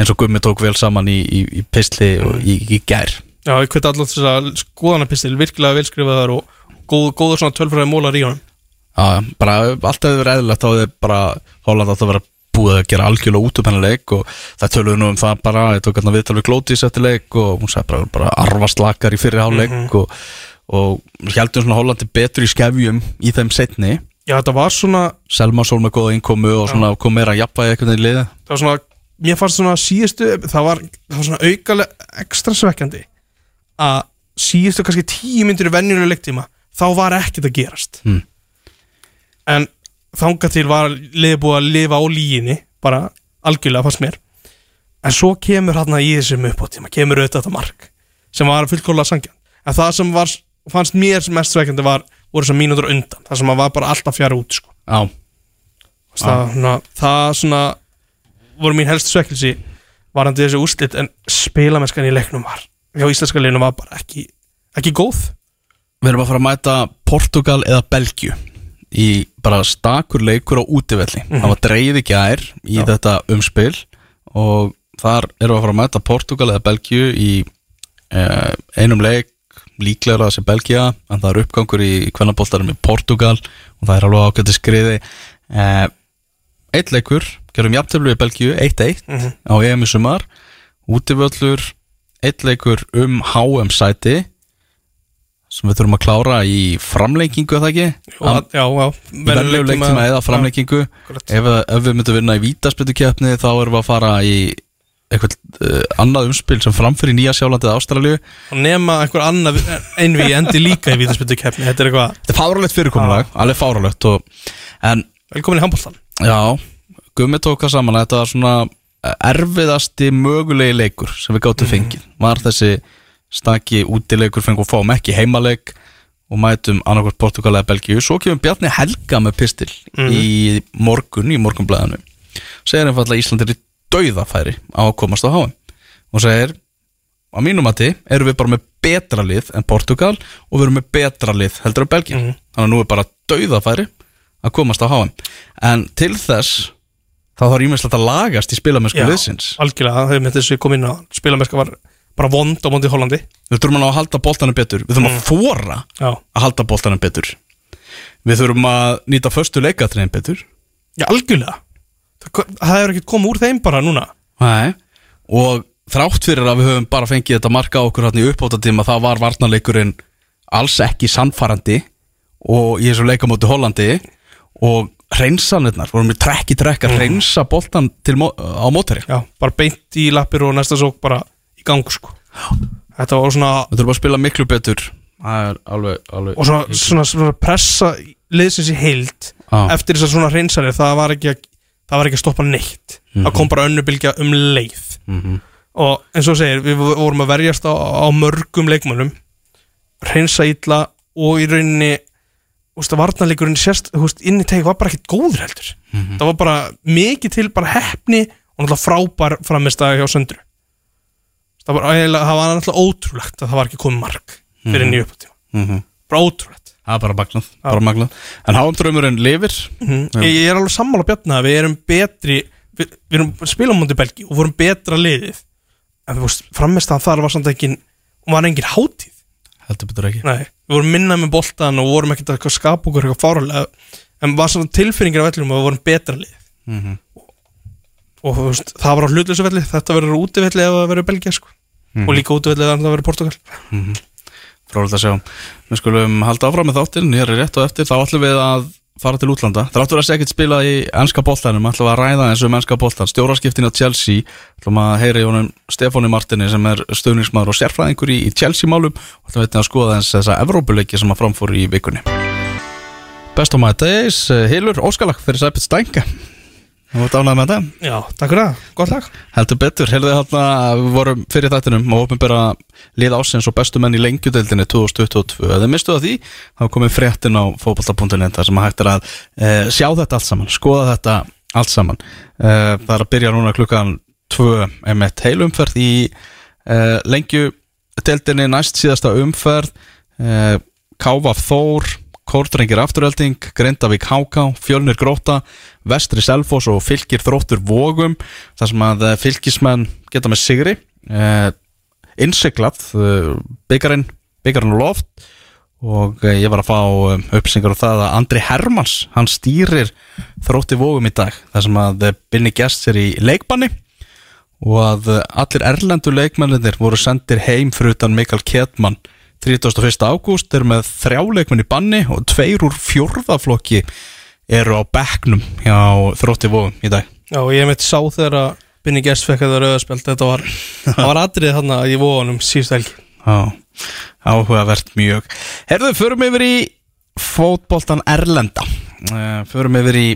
eins og Gummi tók vel saman í, í, í pisli og í, í gær. Já, ég hveti allar þess að skoðanapistil virkilega velskrifaðar og góð, góður svona tölfræði mólar í honum. Já, bara allt hefur verið eðlilegt þá hefur bara Holland að vera búið að gera algjörlega út um hennar leik og það töluðu nú um það bara ég tók hérna viðtal við Glótis eftir leik og hún sagði bara, bara arvaslakar í fyrir hálfleik og, og heldum svona Hollandi betur í skefjum í þeim setni Já, þetta var svona, Selma Sól með góða innkomu og svona kom meira jafnvægi eitthvað í liða það var svona mér fannst svona síðustu, það var, það var svona aukalega ekstra svekkjandi að síðustu kannski tíu myndir í venjulega leiktíma, þá var ekkert að gerast. Mm. en þangað til var búið að lifa á líginni, bara algjörlega fannst mér. En svo kemur hérna í þessum uppáttíma, kemur auðvitað þetta mark sem var fullkóla sangjan en það sem var, fannst mér mest svekkjandi var, voru þessar mínútur undan það sem var bara alltaf fjara út sko. Já, það, svona, það svona voru mín helst svekkelsi varandi þessi úrslit en spilamennskan í leiknum var hjá íslenska leiknum var bara ekki ekki góð. Við erum að fara að mæta Portugal eða Belgju í bara stakur leikur á útivelli. Það var dreigð í gær í þetta umspil og þar erum við að fara að mæta Portugal eða Belgju í eh, einum leik líklega þessi Belgia en það er uppgangur í kvennaboltarum í Portugal og það er alveg ágætti skriði. Eh, eitt leikur gerum jafntöflu í Belgíu 1-1 á EM í sumar. Útivöllur eitt leikur um HM sæti sem við þurfum að klára í framleikingu eða ekki? Já, já, venlegu leiktíma eða framleikingu akkurat. ef, ef við myndum vinna í vítaspildukeppni þá erum við að fara í eitthvað uh, annað umspil sem framfyrir Nýja Sjálandi eða Ástralju og nema einhver annað einvi endi líka í vítaspildu keppni þetta er eitthvað, þetta er fáralegt fyrirkomulag, alveg fáralegt og, en velkomin í handbóltan Já, Gummi tók það saman Þetta var svona erfiðasti mögulegi leikur sem við gáttum fengið. Var þessi stakki útileikur fengum að fáum ekki heimaleik og mætum annarkvært Portugal eða Belgíu. Svo kemur Bjarni Helga með pistil í morgun, í morgunblæðinu segir einfallega að Ísland er í dauðafæri á að komast á HM og segir á mínum mati erum við bara með betra lið en Portugal og við erum með betra lið heldur en Belgíu þannig að nú er bara dauðafæri að komast á HM en til þess þá þarf ímestlegt að lagast í spilamennsku liðsins. algjörlega, það er með þessu kom inn á. Spilamennska var bara vond á móti Hollandi. Við þurfum að halda boltanum betur. Við þurfum að þóra já, að halda boltanum betur. Við þurfum að nýta föstu leikatriðin betur. Já algjörlega. Það, það hefur ekkert komið úr þeim bara núna. Nei. og þrátt fyrir að við höfum bara fengið þetta marka okkur hann í uppbótatíma þá var varnarleikurinn alls ekki sannfarandi og í þessu leikamóti Hollandi. Og hreinsanirnar, vorum við trekk í trekk að hreinsa boltan mó- á mótari já, bara beint í lappir og næsta sók bara í gang sko. Þetta var svona Við þurfum að spila miklu betur. Alveg, alveg og svona, svona, svona pressa liðsins í heild Já. eftir þess að svona reynsari það var ekki að, það var ekki að stoppa neitt. Það kom bara önnubilgja um leið. Mhm. og eins og segir við vorum að verjast á, á mörgum leikmönnum reynsa illa og í rauninni að varnarleikurinn sérst veist, inn í teik var bara ekkert góður heldur. Það var bara mikið til bara heppni og náttúrulega frábær framistæði hjá söndru. Það var, það var náttúrulega ótrúlegt að það var ekki komið mark fyrir nýju uppátíma Mhm. bara ótrúlegt. Það er bara magnað, bara magnað. En háum draumurinn lifir ég, ég er alveg sammála bjarna að við erum betri við, við erum spilum mútið Belgi og vorum betra liðið. En þú veist, framist að þar var samt ekki hún var engin hátíð. Heldur betur ekki. Nei, við vorum minna með boltan og vorum ekkert að skapa okkur eitthvað fáralega en var svona tilfinningir af vellum og við vorum betra lið. Mhm. og þú veist, það var á hlutlösu velli þetta verður útivelli ef það verður Belgia sko. og líka útivelli ef það verður Portugal. Fróðilegt að sjá. Við skulum halda áfram með þáttinn Ég er rétt og eftir. Þá ætlum við að fara til útlanda. Þráttur að segja ekkert spila í ennska boltanum ætlum að ræða eins um ennska boltan Stjóraskiptin á Chelsea ætlum að heyra í honum Stefáni Martini sem er stöðningsmaður og sérfræðingur í, í Chelsea málum og ætlum að skoða eins þessa Evrópuleiki sem að framfóru í vikunni. Best of my days eh, Hilur Óskalag fyrir Sæpit Stænka Þú ert ánægð með þetta? Já, takk fyrir það, gott lag Heldur betur, heyrðu hérna við vorum fyrir þættinum og opinbera lið ásins og bestu menn í lengjudeildinni 2022. Ef þið mistuðu því, þá komið fréttin á fótbolta.net þar sem að hægt er að e, sjá þetta allt saman, skoða þetta allt saman. E, það er að byrja núna klukkan 2 M1 heilumferð í e, lengjudeildinni næst síðasta umferð Kávaf Þór Kórdrengir afturölding, Grindavík Háká, Fjölnir Gróta, Vestri Selfoss og Fylkir Þróttur Vógum þar sem að eh, fylkismenn geta með sigri. Eh, innsiklað eh, byggarinn, byggarinn á loft og eh, ég var að fá upplýsingar á það að Andri Hermans hann stýrir Þrótti Vógum í dag þar sem að Binni Gest er í leikbanni og að allir erlendu leikmennir voru sendir heim fyrir utan Mikael Ketman 31. ágúst er með þrjá leikmenn í banni og tveir úr fjórðaflokki eru á bekknum hjá þrótti vóðum í dag. Já, ég mitt sá þegar að Binni Gest fekk þetta rauðaspelt þetta var, það var atrið þarna í vóðunum síðust helgi. Já, áhugavert mjög. Herðu, förum yfir í fótboltan Erlenda. Uh, Förum yfir í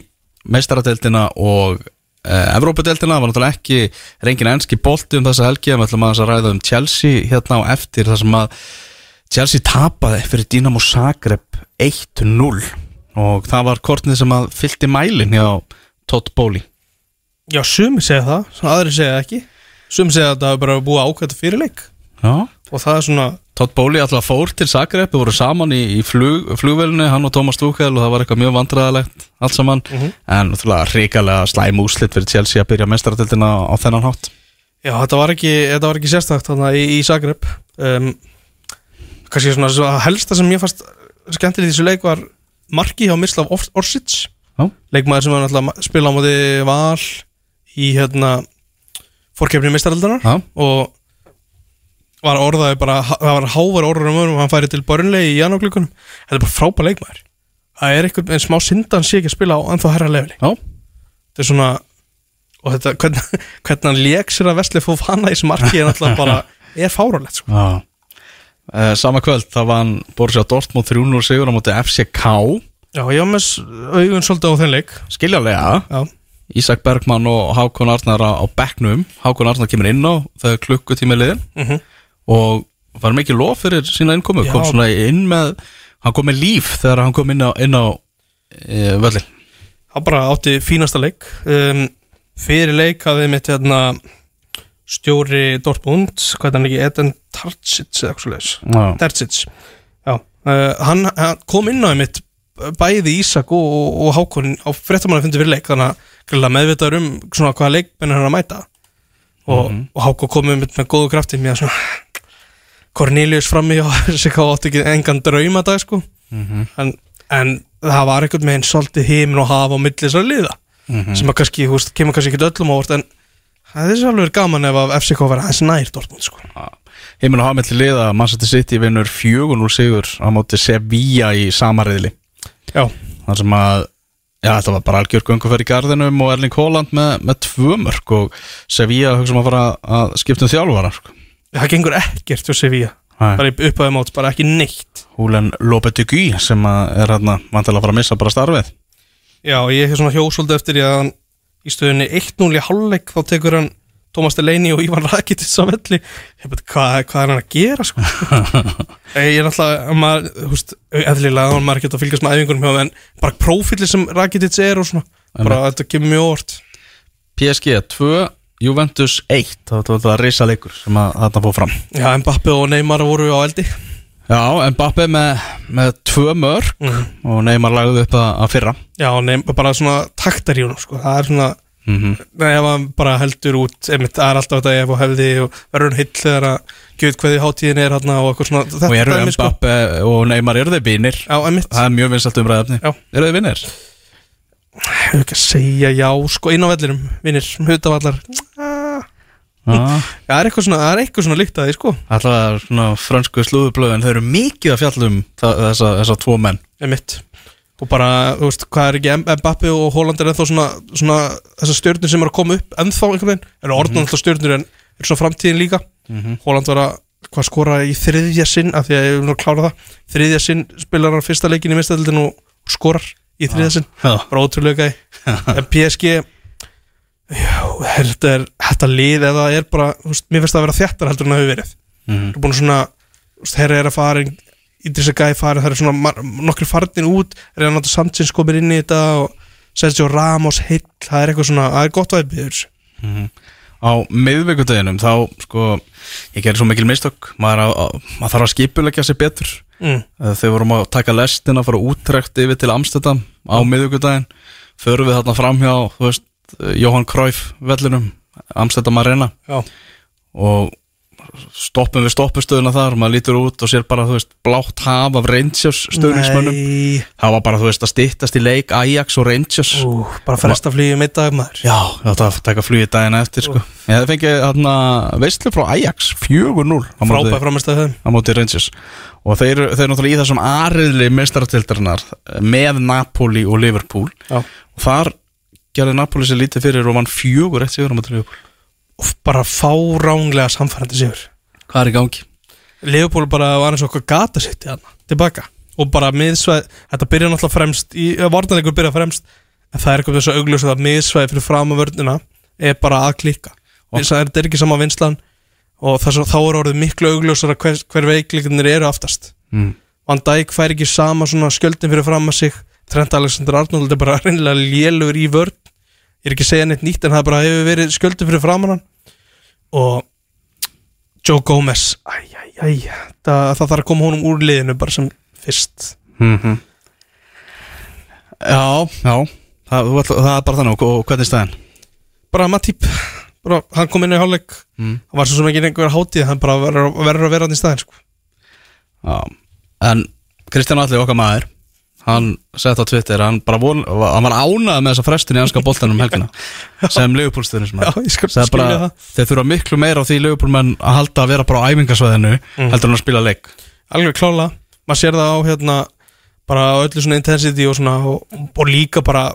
meistaradeildina og uh, Evrópadeildina, það var náttúrulega ekki reyngin enski bolti um þessa helgi en við ætlum að ræða um Chelsea hérna á eftir þar sem að Chelsea tapaði fyrir Dinamo Zagreb 1-0 og það var kortnið sem að fylgti mælin hjá Todd Bowley. Já, sumi segja það, svona aðri segja það ekki. Sumi segja að þetta hafa bara búið ákvæmt fyrirleik. Já. Og það er svona Todd Bowley alltaf fór til Zagreb við voru saman í, í flug, flugvelinu hann og Thomas Tuchel og það var eitthvað mjög vandræðalegt allt saman, en náttúrulega ríkalega slæm úslit fyrir Chelsea að byrja mestaratildina á þennan hátt. Já, þetta var ekki, þetta var ekki sérstakt þarna í, í Zagreb. Um, Kannski svona svo helsta sem ég fannst skemmtilegt í þessu leik var marki hjá Mislav Or- Orsic. Já. leikmaður sem var náttúrulega spila á móti val í hérna fórkefni mistaraldanar Já. og var orðaði bara, það var hávar orður um öðrum og hann færi til Börnlegi í janúarklukkunum. Þetta er bara frábær leikmaður. Það er einhvern veginn smá syndan sé ekki að spila á ennþá herra lefli þetta er svona og þetta, hvernig, hvernig hann lék sér að Vesli fóð hana í þessu marki er náttúrulega bara er fárálegt sko. já Uh, sama kvöld, það var hann Borussia Dortmund 300 sigur á móti FCK já, ég var með augun svolítið á þenn leik. Skiljanlega, já, Ísak Bergmann og Hákon Arnar á, bekknum. Hákon Arnar kemur inn á þegar klukkutími liðin Mhm. og var mikið lof fyrir sína innkomu? Já. kom svona inn með hann kom með líf þegar hann kom inn á, inn á e, völlin hann bara átti fínasta leik. Um, fyrir leik hafði mitt hérna stjóri Dortmund hvað er hann ekki, Eden Tarcic eða eitthvað svo leiðis Já. Uh, hann, hann kom inn á mitt bæði Ísak og, og, og Hákon á fréttamann fundi fyrir leik þannig að meðvitaður um svona hvaða leikmenn er hann að mæta. Og, og Hákon kom með, með góðu krafti mér svona Cornelius frammi og þessi hvað átti ekki engan drauma dag sko. En, en það var einhvern veginn svolítið heimin og hafa á milli þessar liða sem að kannski, þú veist, kemur kannski ekki öllum ávart en það er alveg gaman ef að FCK verða aðeins nær Dortmund sko. Heimin og hafmiðli liða Manchester City vinnur 4-0 sigur á móti Sevilla í samariðli Já, þar sem að Já, þetta var bara algjör gönguferð í garðinum og Erling Haaland með, með tvö mörg og Sevilla hugsa um að fara að skipta um þjálfara sko. það gengur ekkert hjá Sevilla. Nei. bara upp á þeim átt, bara ekki neitt. Húlen Lopetegui sem að er hérna vantilega að fara að missa bara starfið. Já, ég hef svona hjósóldi eftir því að í stöðunni 1-0 í hálfleik þá tekur hann Tómas Delaney og Ívan Rakitic á velli. Hvað, hvað er hann að gera sko? Ég er veist, eðlilega er maður ekki að fylgjast með æfingunum en bara prófilli sem Rakitic er og svona bara þetta kemur mjög óvart PSG 2, Juventus 1 það var það reysa leikur sem að þarna fóð fram. Já, Mbappe og Neymar voru á eldi Já, Mbappe með, með tvö mörg og Neymar lagði upp að, að fyrra. Já, Neymar bara svona taktar í honum sko, það er svona mm ef hann bara heldur út einmitt, það er alltaf þetta ef og hefði og verður hann heill þegar að gjöð hverði hátíðin er hann og eitthvað svona þetta og eru dæmi, sko. Mbappe og Neymar eru þeir vinir? Já, einmitt, það er mjög vinsalt umræðafni Já. eru þeir vinir? ég hef ekki að segja já sko inn á vellirum, vinnir, hutavallar Ah. Það er eitthvað svona, það er eitthvað svona líkt að því sko. Alltaf svona fransku slúðublöðin þau eru mikið að fjallum þessa, þessa tvo menn. Einmitt. Og bara, þú veist, hvað er ekki Mbappe og Holland er ennþá svona, svona þessar stjörnur sem er að koma upp ennþá einhvern veginn, er orðan alltaf stjörnur en er svona framtíðin líka. Holland var að hvað skora í þriðja sinn af því að ég vil nú klára það. Þriðja sinn spilar hann fyrsta leikin í mistældin og skorar í þriðja sinn. Bara ótrúlega en PSG já, þetta er þetta lið eða er bara, veist, mér finnst það að vera þjættar heldur en það hefur verið Mhm. það er búin svona, herra er að fara Idrissa Gæi farin, það er svona nokkri farnir út, Renato Sanchez komin inn í þetta og Sergio Ramos heill, það er eitthvað svona, það er gott væpið þessu á miðvíkudeginum þá sko ég gerir svo mikil mistök maður, maður þarf að skipulegja sig betur mm. Eh, þegar vorum að taka lestina fara útrekt yfir til Amsterdam á miðvíkudaginn förum við þarna fram hjá þú veist, eh, Johan Cruyff vellinum Amsterdam Arena. Já, og stoppum við stoppustöðuna þar og maður lítur út og sér bara þú veist blátt haf af Rangers stöðningsmönnum það var bara þú veist að styttast í leik Ajax og Rangers. Ú, bara fresta flýjum einn dag maður. Já, ég átti að taka flugið daginn eftir sko. Ég hefði fengið þarna veistlu frá Ajax 4-0 á móti- Frábæð framist að þeim á móti Rangers. Og þeir, þeir eru náttúrulega í þessum aðriðli mestaratildarinnar með Napoli og Liverpool. Já. og þar gerði Napoli sér lítið fyrir og vann fjögur eitt sigur á móti Liverpool. Og bara fáránlega samfærandi sigur. Hvað er í gangi? Leopold bara var eins og okkur gata sitt í hann tilbaka. Og bara miðsvæð þetta byrja náttúrulega fremst í, vartanleikur byrja fremst en það er eitthvað þess að augljósa að miðsvæð fyrir fram að vörnina er bara að klikka. Og það er, þetta er ekki sama vinslan og þess að þá er orðið miklu augljósara hver, hver veikleikunir eru aftast. Mm. Van Dijk fær ekki sama svona skjöldin fyrir fram að sig Trent Alexander Arnold er bara reynilega lélugur í vörn ég er ekki að segja neitt nýtt en það bara hefur verið skjöldin fyrir fram hann. Og Joe Gomez æj, æj, æj það, það þarf að koma honum úr liðinu bara sem fyrst. Mm Já, já. Það, það er bara þannig. Og, hvernig er staðan? bara Matip bara, hann kom inn í hálfleik. Mm. hann var svo sem ekki einhver hátíð hann bara verður að vera hann í staðin sko. Já, en Kristján Alli okkar maður hann sett á Twitter, hann von, hann var ánað með þessa frestin í anska boltanum um helgina. Sem Leopoldstuðnir sem það. þeir þurfa miklu meira á því Leopoldmenn að halda að vera bara á æfingasvæðinu heldur en að spila leik. Alveg klála, maður sér það á hérna bara öllu svona intensity og svona og, og líka bara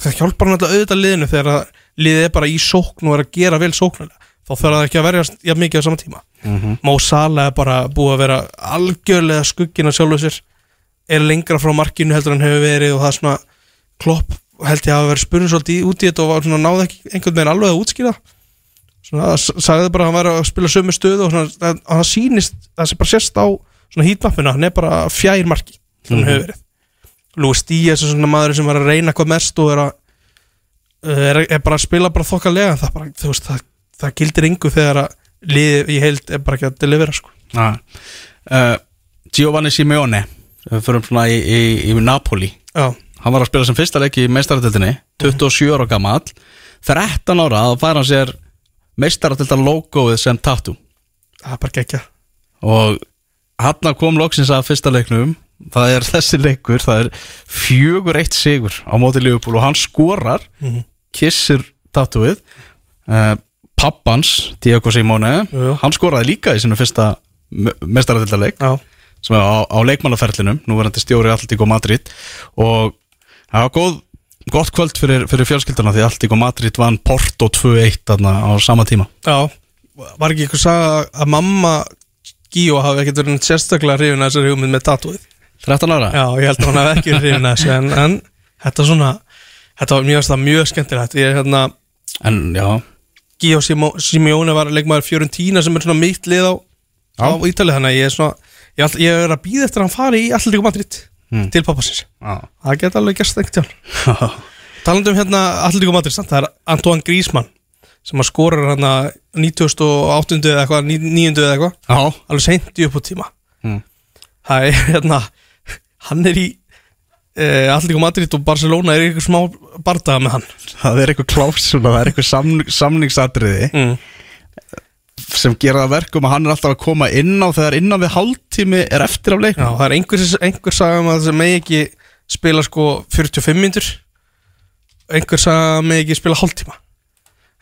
það hjálpar hann alltaf auðvitað liðinu þegar liðið er bara í sókn og er að gera vel sóknulega þá þarf það ekki að verjast jafn mikið á sama tíma. Mhm. Mo Salah er bara búið að vera algjörlega skuggin að sjálfu sér er lengra frá markinu heldur en hefur verið og það er svona klopp held ég að hafa verið spurning svolítið út í þetta og var svona náði ekki einhvern veginn alveg að útskýra svona sagði bara að hann var að spila sömu stöðu og svona, að, að það sýnist það sem bara sérst á svona hítmappina hann er bara fjær marki hann hefur verið Lúi Stías er svona maður sem var að reyna hvað mest og er að er, er bara að spila bara þokkalega það, bara, veist, það, það gildir yngu þegar að liðið í heild er bara ekki að delivera sko. Já. uh, Giovanni Simeone við förum svona í, í, í Napoli. Já, hann var að spila sem fyrsta leik í meistaradeldinni 27 ára gammal 13 ára að færa hann sér meistaradeldan logoið sem tattoo. Það er bara gekkja og hann kom loksins að fyrsta leiknum það er þessi leikur það er fjögur eitt sigur á móti Liverpool og hann skorar Mhm. kissir tattooið uh, pappans Diego Simone Jú, hann skoraði líka í sinu fyrsta mestaradildaleik já, sem er á, á leikmannaferlinum nú verðandi stjóri Alltíko Madrid. Og það var góð, gott kvöld fyrir, fyrir fjölskylduna því Alltíko Madrid vann Porto 2-1 þarna á sama tíma. Já var ekki eitthvað saga að mamma Gíó hafi ekkert verið sérstaklega hrifin að þessari hugmynd með tatúið? 13 ára? Já, ég held að hann hafi ekki hrifin að þessu en, en þetta svona þetta var mjög, mjög skemmtilegt. Ég er hérna En Gíó Simeone var leikmaður Fiorentina sem er svona mitt lið á, á Ítalið þannig að ég er svona ég, ég er að býða eftir að hann fari í Alltíku Madrid Mm. til pappasins já. það geta alveg gerst ekkert hjá talandi um hérna Alltíku Madrid samt, það er Antoine Griezmann sem að skorar hann að 98. eða eitthvað 9. eða eitthvað Já, alveg seint í upp á tíma Mm. það er hérna hann er í e, Alltíku Madrid og Barcelona er eitthvað smá bardaga með hann það er eitthvað klásuna, það er eitthvað samning, samningsatriði mm. Sem gera verkum að hann er alltaf að koma inn á þegar innan við hálftími er eftir af Já, leiknum það er einhver, einhver saga um að það megi ekki spila sko 45 myndur einhver saga megi ekki spila hálftíma.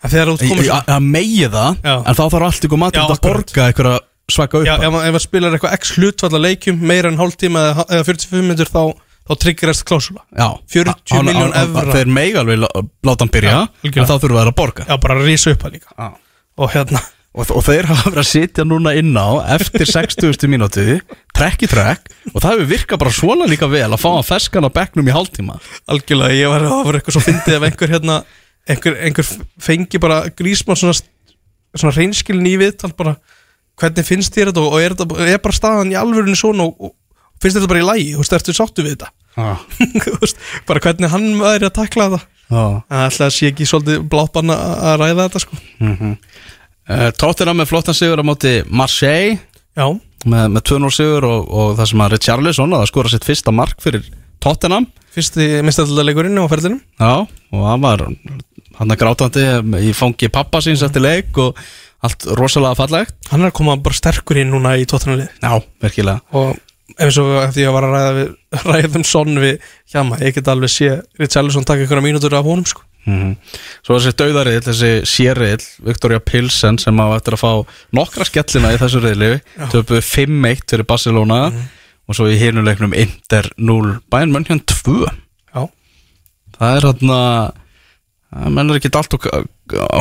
Það megi það, Já. en þá þarf allt ykkur matur Já, að borga eitthvað svaka upp Já, ef, maður- spilar eitthvað x hlutfall að leikjum meira en hálftíma eða, eða 45 myndur þá, þá triggerast klásula Já, 40 Hann- milljón hann- evra. Þeir megi alveg lá- láta hann byrja Já, En þá þurfa þeir að borga. Já, bara að rísa upp að líka. Já. Og hérna, og, og þeir hafa verið að sitja núna inn á Eftir 60. mínúti Trekk í trekk Og það hefur virkað bara svona líka vel Að fá hann feskan á bekknum í hálftíma. Algjörlega ég var að vera eitthvað svo fyndið ef einhver hérna einhver, einhver fengi bara grísmann svona, svona reynskilin í viðtal bara hvernig finnst þér þetta og er, þetta, er bara staðan í alvörunni svona og, og finnst þetta bara í lægi og stertu sáttu við þetta? Þú veist, bara hvernig hann væri að takla þetta? Það ætla að sé ekki svolítið bláttbann að að ræða þetta sko. Uh, Tóttina með flottan sigur á móti Marseille. Já, með, með 2-0 sigur og, og það sem að Richarlison að skora sitt fyrsta mark fyrir Tottenham. Fyrsti mistallleikurinn á ferðinum Já, og hann var hann er grátandi í fangi pappa síns eftir leik og allt rosalega fallegt. Hann er að koma bara sterkur inn núna í tóttunarlið Já, virkilega. Og eins og eftir ég var að ræða við, ræðum sonn við hjama, ég get alveg sé Richarlison taka ykkur mínútur af honum sko mm Svo þessi döðarill, þessi sérrill Viktoria Pilsen sem á eftir að fá nokkra skellina í þessu riðli töpuð 5-1 fyrir Barcelona og svo í hinuleiknum Inter 0 Bayern München 2 Já, Það er hann að menn er ekki allt og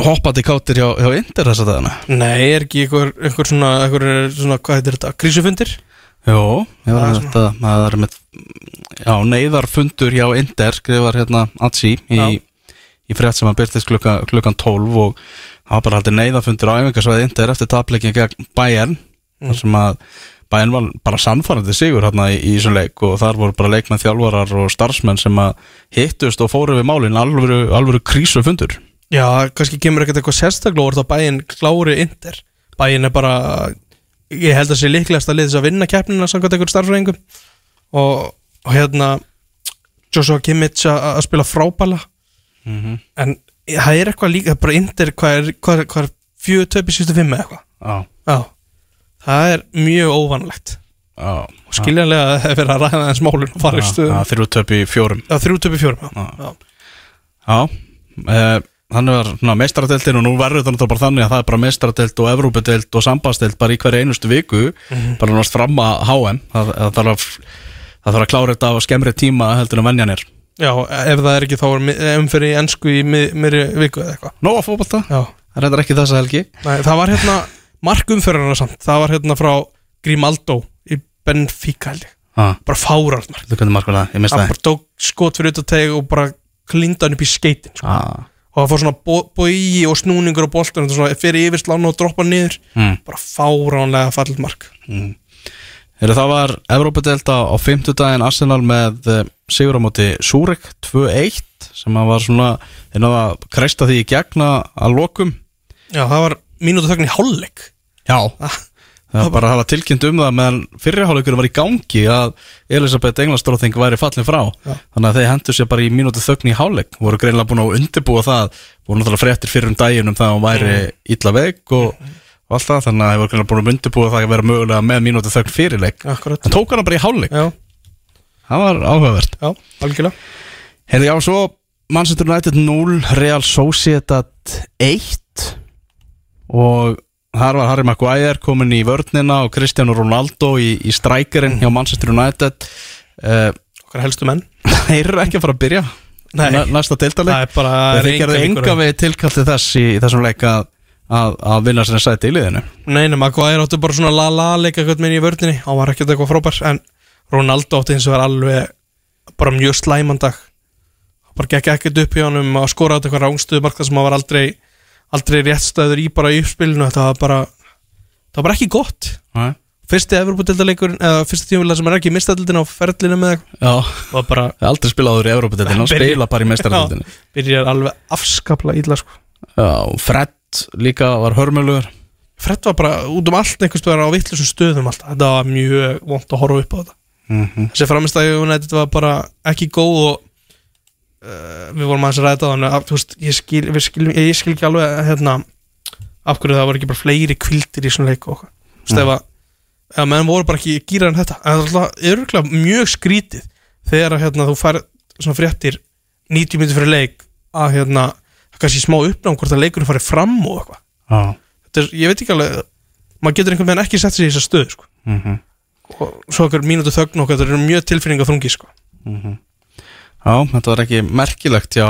hoppandi kátir hjá, hjá Inter þess að dagana. Nei, er ekki einhver, einhver svona, einhver svona, hvað heitir þetta, krísufundir? Jó, Það er er með, neyðarfundur hjá Inder, skrifar hérna Atsi í. Í frétt sem að byrtist klukka, klukkan 12 og það var bara haldið neyðarfundur á æfingarsvæði Inder eftir tapleikin gegn Bayern þar sem að Bayern var bara sannfærandi sigur hérna í, í þessum leik og þar voru bara leikmenn þjálfarar og starfsmenn sem að hittust og fóru við málin alvöru, alvöru krísufundur. Já, kannski kemur ekkert eitthvað sérstaklega orð á bæinn klári indir Bæinn er bara, ég held að sé líklegast að liðis að vinna keppnina samkvæmt einhver starfræðingum og, og hérna Joshua Kimmich að spila frábæla en það er eitthvað líka bara indir, hvað er, hvað er, hvað er fjögur töpi sístu fimm eða eitthvað? Já, Já, það er mjög óvanlegt já. Og skiljanlega að það er verið að ræða þess málun og fara í stöðum Það þurfu töp í fjórum. Já, þrjú töpi fjórum já. Já. Uh, þannig var svona meistaradeildin og nú verður það þannig að það er bara meistaradeild og Evrópudeild og sambandsdeild bara í hverju einustu viku. Bara náttúrulega fram að HM það, það, þarf að, það þarf að klára þetta á skemmri tíma heldur en venjan er Já, ef það er ekki þá er mi- umferð í ennsku í miðri viku eða eitthvað. Nóa fótbolta, Já, það reyndar ekki þessa helgi. Nei, það var hérna mark umferðarna samt. Það var hérna frá Grimaldo í Benfica held ég. Ah, Bara fárart mark. Það, bara tók skot fyrir utan teg og bara klinda hann upp í skeitin sko. ah, Og það fór svona bogi og snúningur Þetta svona fyrir yfirslánu og droppa niður. Mm, Bara fáránlega fallit mark. Mm. Heru, Það var Evrópudeild á, á 50 daginn Arsenal með uh, sigur á móti Súrik 2-1 sem var svona þeir náða að kreista því í gegna að lokum. Já, það var mínútu þögn í hálfleik. Já. Ah, Það var bara að hafa tilkynnt um það meðan fyrirháleikurinn var í gangi að Elisabeth Englandsdróþing væri fallin frá. Já. þannig að þeir hendur sér bara í mínútu þögn í háleik voru greinlega búin að undirbúa það. Voru náttúrulega fréttir fyrir um daginn um það að hún væri illa veik og, og allt það þannig að voru greinlega búin að undirbúa það að vera mögulega með mínútu þögn fyrirleik akkurat. En tók hana bara í háleik, Já, það var áhugavert. Já, algjörlega. Heyrði já, svo Manchester United 0 Real Sociedad 1 og þar var Harry Maguire komin í vörnina og Cristiano Ronaldo í, í strækirinn hjá Manchester United. Uh, Okkar helstu menn. Þeir eru ekki að fara að byrja. Nei. Næ- næsta Það deildaleg er bara Þeir gerðu enga við tilkalli þess í, í þessum leik að, að, að vinna sér sæti í liðinu? Nei, nema Maguire áttu bara svona la-la leika eitthvað minn í vördinni hann var ekkert eitthvað frábær en Ronaldo átti eins og var alveg bara mjög slæmandag bara gekk ekkert upp hjá hann um að skora átti eitthvað rángstuðu marka sem hann var aldrei aldrei réttstæður í bara í uppspilinu. Þetta var bara það var bara ekki gott. Nei. fyrsti Evropadeildarleikur eða fyrsti tímulega sem er ekki mistadildin á ferlinu með Já, var bara aldrei spilaður í og Byrja- spila bara í meistaradeildinu Já, byrjar alveg afskapla ítla sko. Já, Fred líka var hörmölugur Fred var bara út um allt einhvers vegar á vittlusum stöðum alltaf. Þetta var mjög vont að horfa upp á þetta. Mhm. þessi framistæði United var bara ekki góð og uh, við vorum aðeins að ræða það að, veist, ég, skil, skil, ég skil ekki alveg hérna, af hverju það var ekki bara fleiri kvildir í svona leik og eitthvað. þú veist ef að ef að menn voru bara ekki gýrar en þetta. En það er alltaf mjög skrítið þegar hérna, þú fær svona fréttir 90 minnir fyrir leik að hérna, kannski smá uppnáum hvort að leikurinn farið fram og eitthvað. Já. Þetta er, ég veit ekki alveg maður getur einhvern veginn ekki sett sig í þessa stöð sko. Mhm. og svo okkur mínútu þögn og þetta er mjög tilfinninga þungi sko. Já, þetta var ekki merkilegt hjá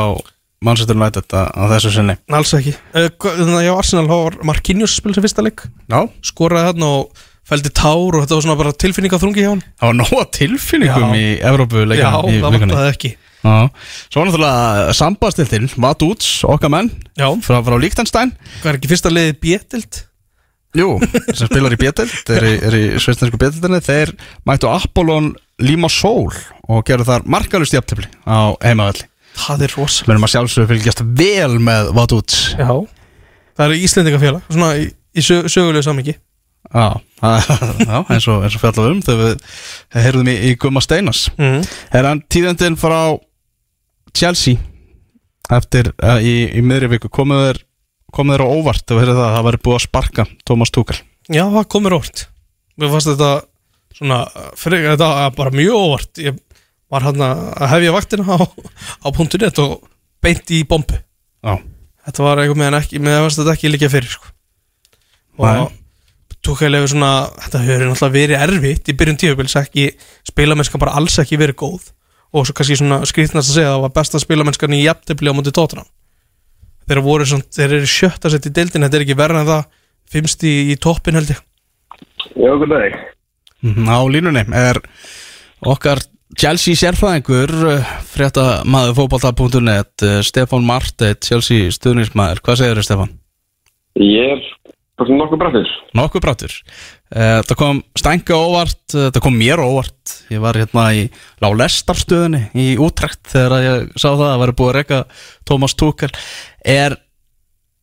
Manchester United að, að þessu sinni. Alls ekki. Þannig að já, Arsenal var Marquinhos spil sem fyrsta leik. Já, skoraði þarna og fældi tár og þetta var svona bara tilfinninga þungi hjá hann það var nóga tilfinningum Já. í Evrópu já, í það vikunni. vantaði ekki. Já, svo náttúrulega sambastiltinn Matuts, okkar menn já, frá, frá Líktanstein hvað er ekki fyrsta liðið bjetild Jú, sem spilar í Bjeteld er í, er í sveistensku Bjeteldinni þeir mættu Apollon Limassol og gerðu þar markalust jafntefli á heimavalli það er rosa Við erum að sjálfsögðu fylgjast vel með Matuts já, það er Íslendingafélag svona í, í sög, sögulegu samingi Já, já eins og, eins og fjallað um þegar við heyrðum í, í Gumma Steinas mm. Er hann tíðendin frá Chelsea. Eftir uh, í, í miðri viku komuð þeir komuð þeir á óvart heyrðu það að það væri búið að sparka Thomas Tuchel. Já, það komur óvart. Mér fannst þetta svona fyrir, þetta bara mjög óvart. Ég var hann að hefja vaktina á, á .net og beint í bombu. Já, þetta var einhvern veginn ekki mér fannst þetta ekki líka fyrir sko. Nei. og Tuchel hefur svona þetta hefur náttúrulega verið erfitt í byrjun tíufils ekki spilamennska bara alls ekki verið góð og svo kannski svona skrýtnast að segja að það var besta spilamennskan í jafntefli á móti tóttunum þeir voru svona, þeir eru sjötta sett í deildin þetta er ekki verra en það fimmst í, í toppin held ég Já, góð dag. Mhm, á línunni er okkar Chelsea sérfræðingur frétta maður fótbolta.net eh, Stefán Marteit, Chelsea stuðnismæður hvað segir þér Stefán? Ég er nokkuð brættir. Nokkuð brátur Eh, Það kom stænka óvart eh, Það kom mér óvart Ég var hérna í Lálestarstöðinni í útrekt þegar ég sá það að væri búið að reyka Tuchel Er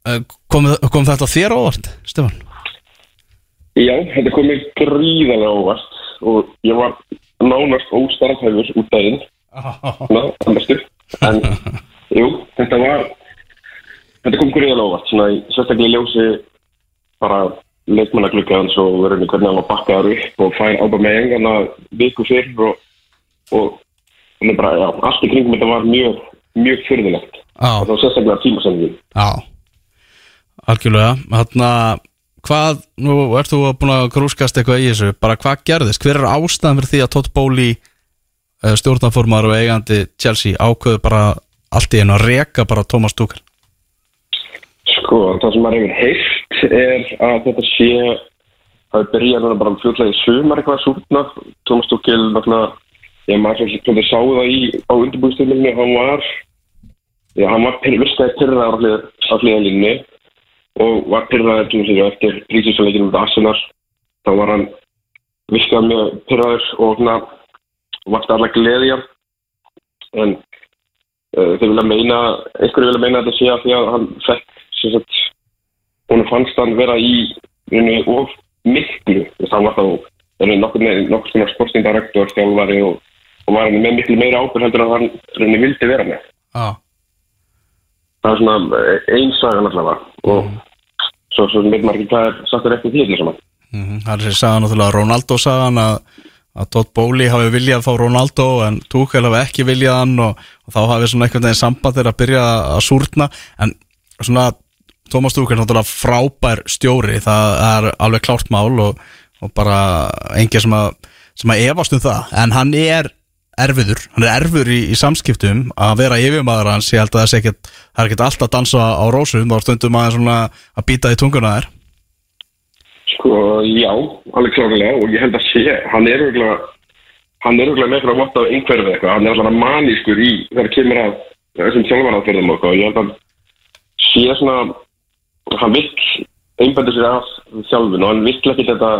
eh, kom, kom þetta þér óvart, Stefán? Já, þetta kom mér gríðarlega óvart og ég var nánast óstarfhæfur út daginn. Ná, andastu. En, jú, þetta var, þetta kom gríðarlega óvart. Svona, í- sérstaklega í ljósi bara leikmannagluggaðans og verður hvernig hann var bakkaðar upp og fær ábæð með engana viku fyrr og, og, og bara, já, allt í kringum þetta var mjög, mjög fyrðilegt. Það var sérstaklega tímasendingin. já. Algjörlega. Þarna, hvað, nú ert þú búin að grúskast eitthvað í þessu bara hvað gerðist, hver er ástæðan fyrir því að Todd Bowley stjórnaformar og eigandi Chelsea ákveðu bara allt í einu að reka bara Thomas Tuchel? Sko, það sem maður hefur heilt er að þetta sé að byrja núna bara fljóðlega í sumar eitthvað að súrna náttúrulega ég maður sem sem sá það í á undirbúðstöðminni hann var já, hann var virkaði pyrraðar á hlið- á hliðalínni og var pyrraðar að eftir prísinsleikinu með Arsenal. Þá var hann virkaði mjög pyrraður og svona vakti alla gleði í hann en uh, þeir vilja meina einhverju vilja meina þetta sé að því að hann fekk sem sagt, hún fannst hann vera í rauninni of miklu hann var þá nokkur, svona sportingdirektor, þjálfari og, og var hann með miklu meira ábyrg heldur en hann rauninni vildi vera með. Já, það er svona einn sagan allavega og svo, svo veit maður ekki hvað er sattur eftir því saman. Mhm, Það er þessi sagan náttúrulega Ronaldo sagan að, að Todd Bowley hafi viljað fá Ronaldo en Tuchel hafi ekki viljað hann og, og þá hafi svona einhvern veginn samband þeirra að byrja að súrna. En svona Thomas Tuchel náttúrulega frábær stjóri það er alveg klárt mál og, og bara engin sem að, sem að efast um það. En hann er erfiður Hann er erfiður í, í samskiptum. Að vera yfirmaður hans Ég held að það sé ekkert Það er ekkert alltaf að dansa á rósum Og stundum að, svona, að býta í tunguna þær. Sko, já, alveg klárlega og ég held að sé, hann er örgulega hann er örgulega með fyrir að vota af einhverfið eitthvað, hann er alltaf manískur í þegar kemur að þessum eitthvað og ég held að sé svona, hann vill einbæta sér af sjálfun og hann vill ekki þetta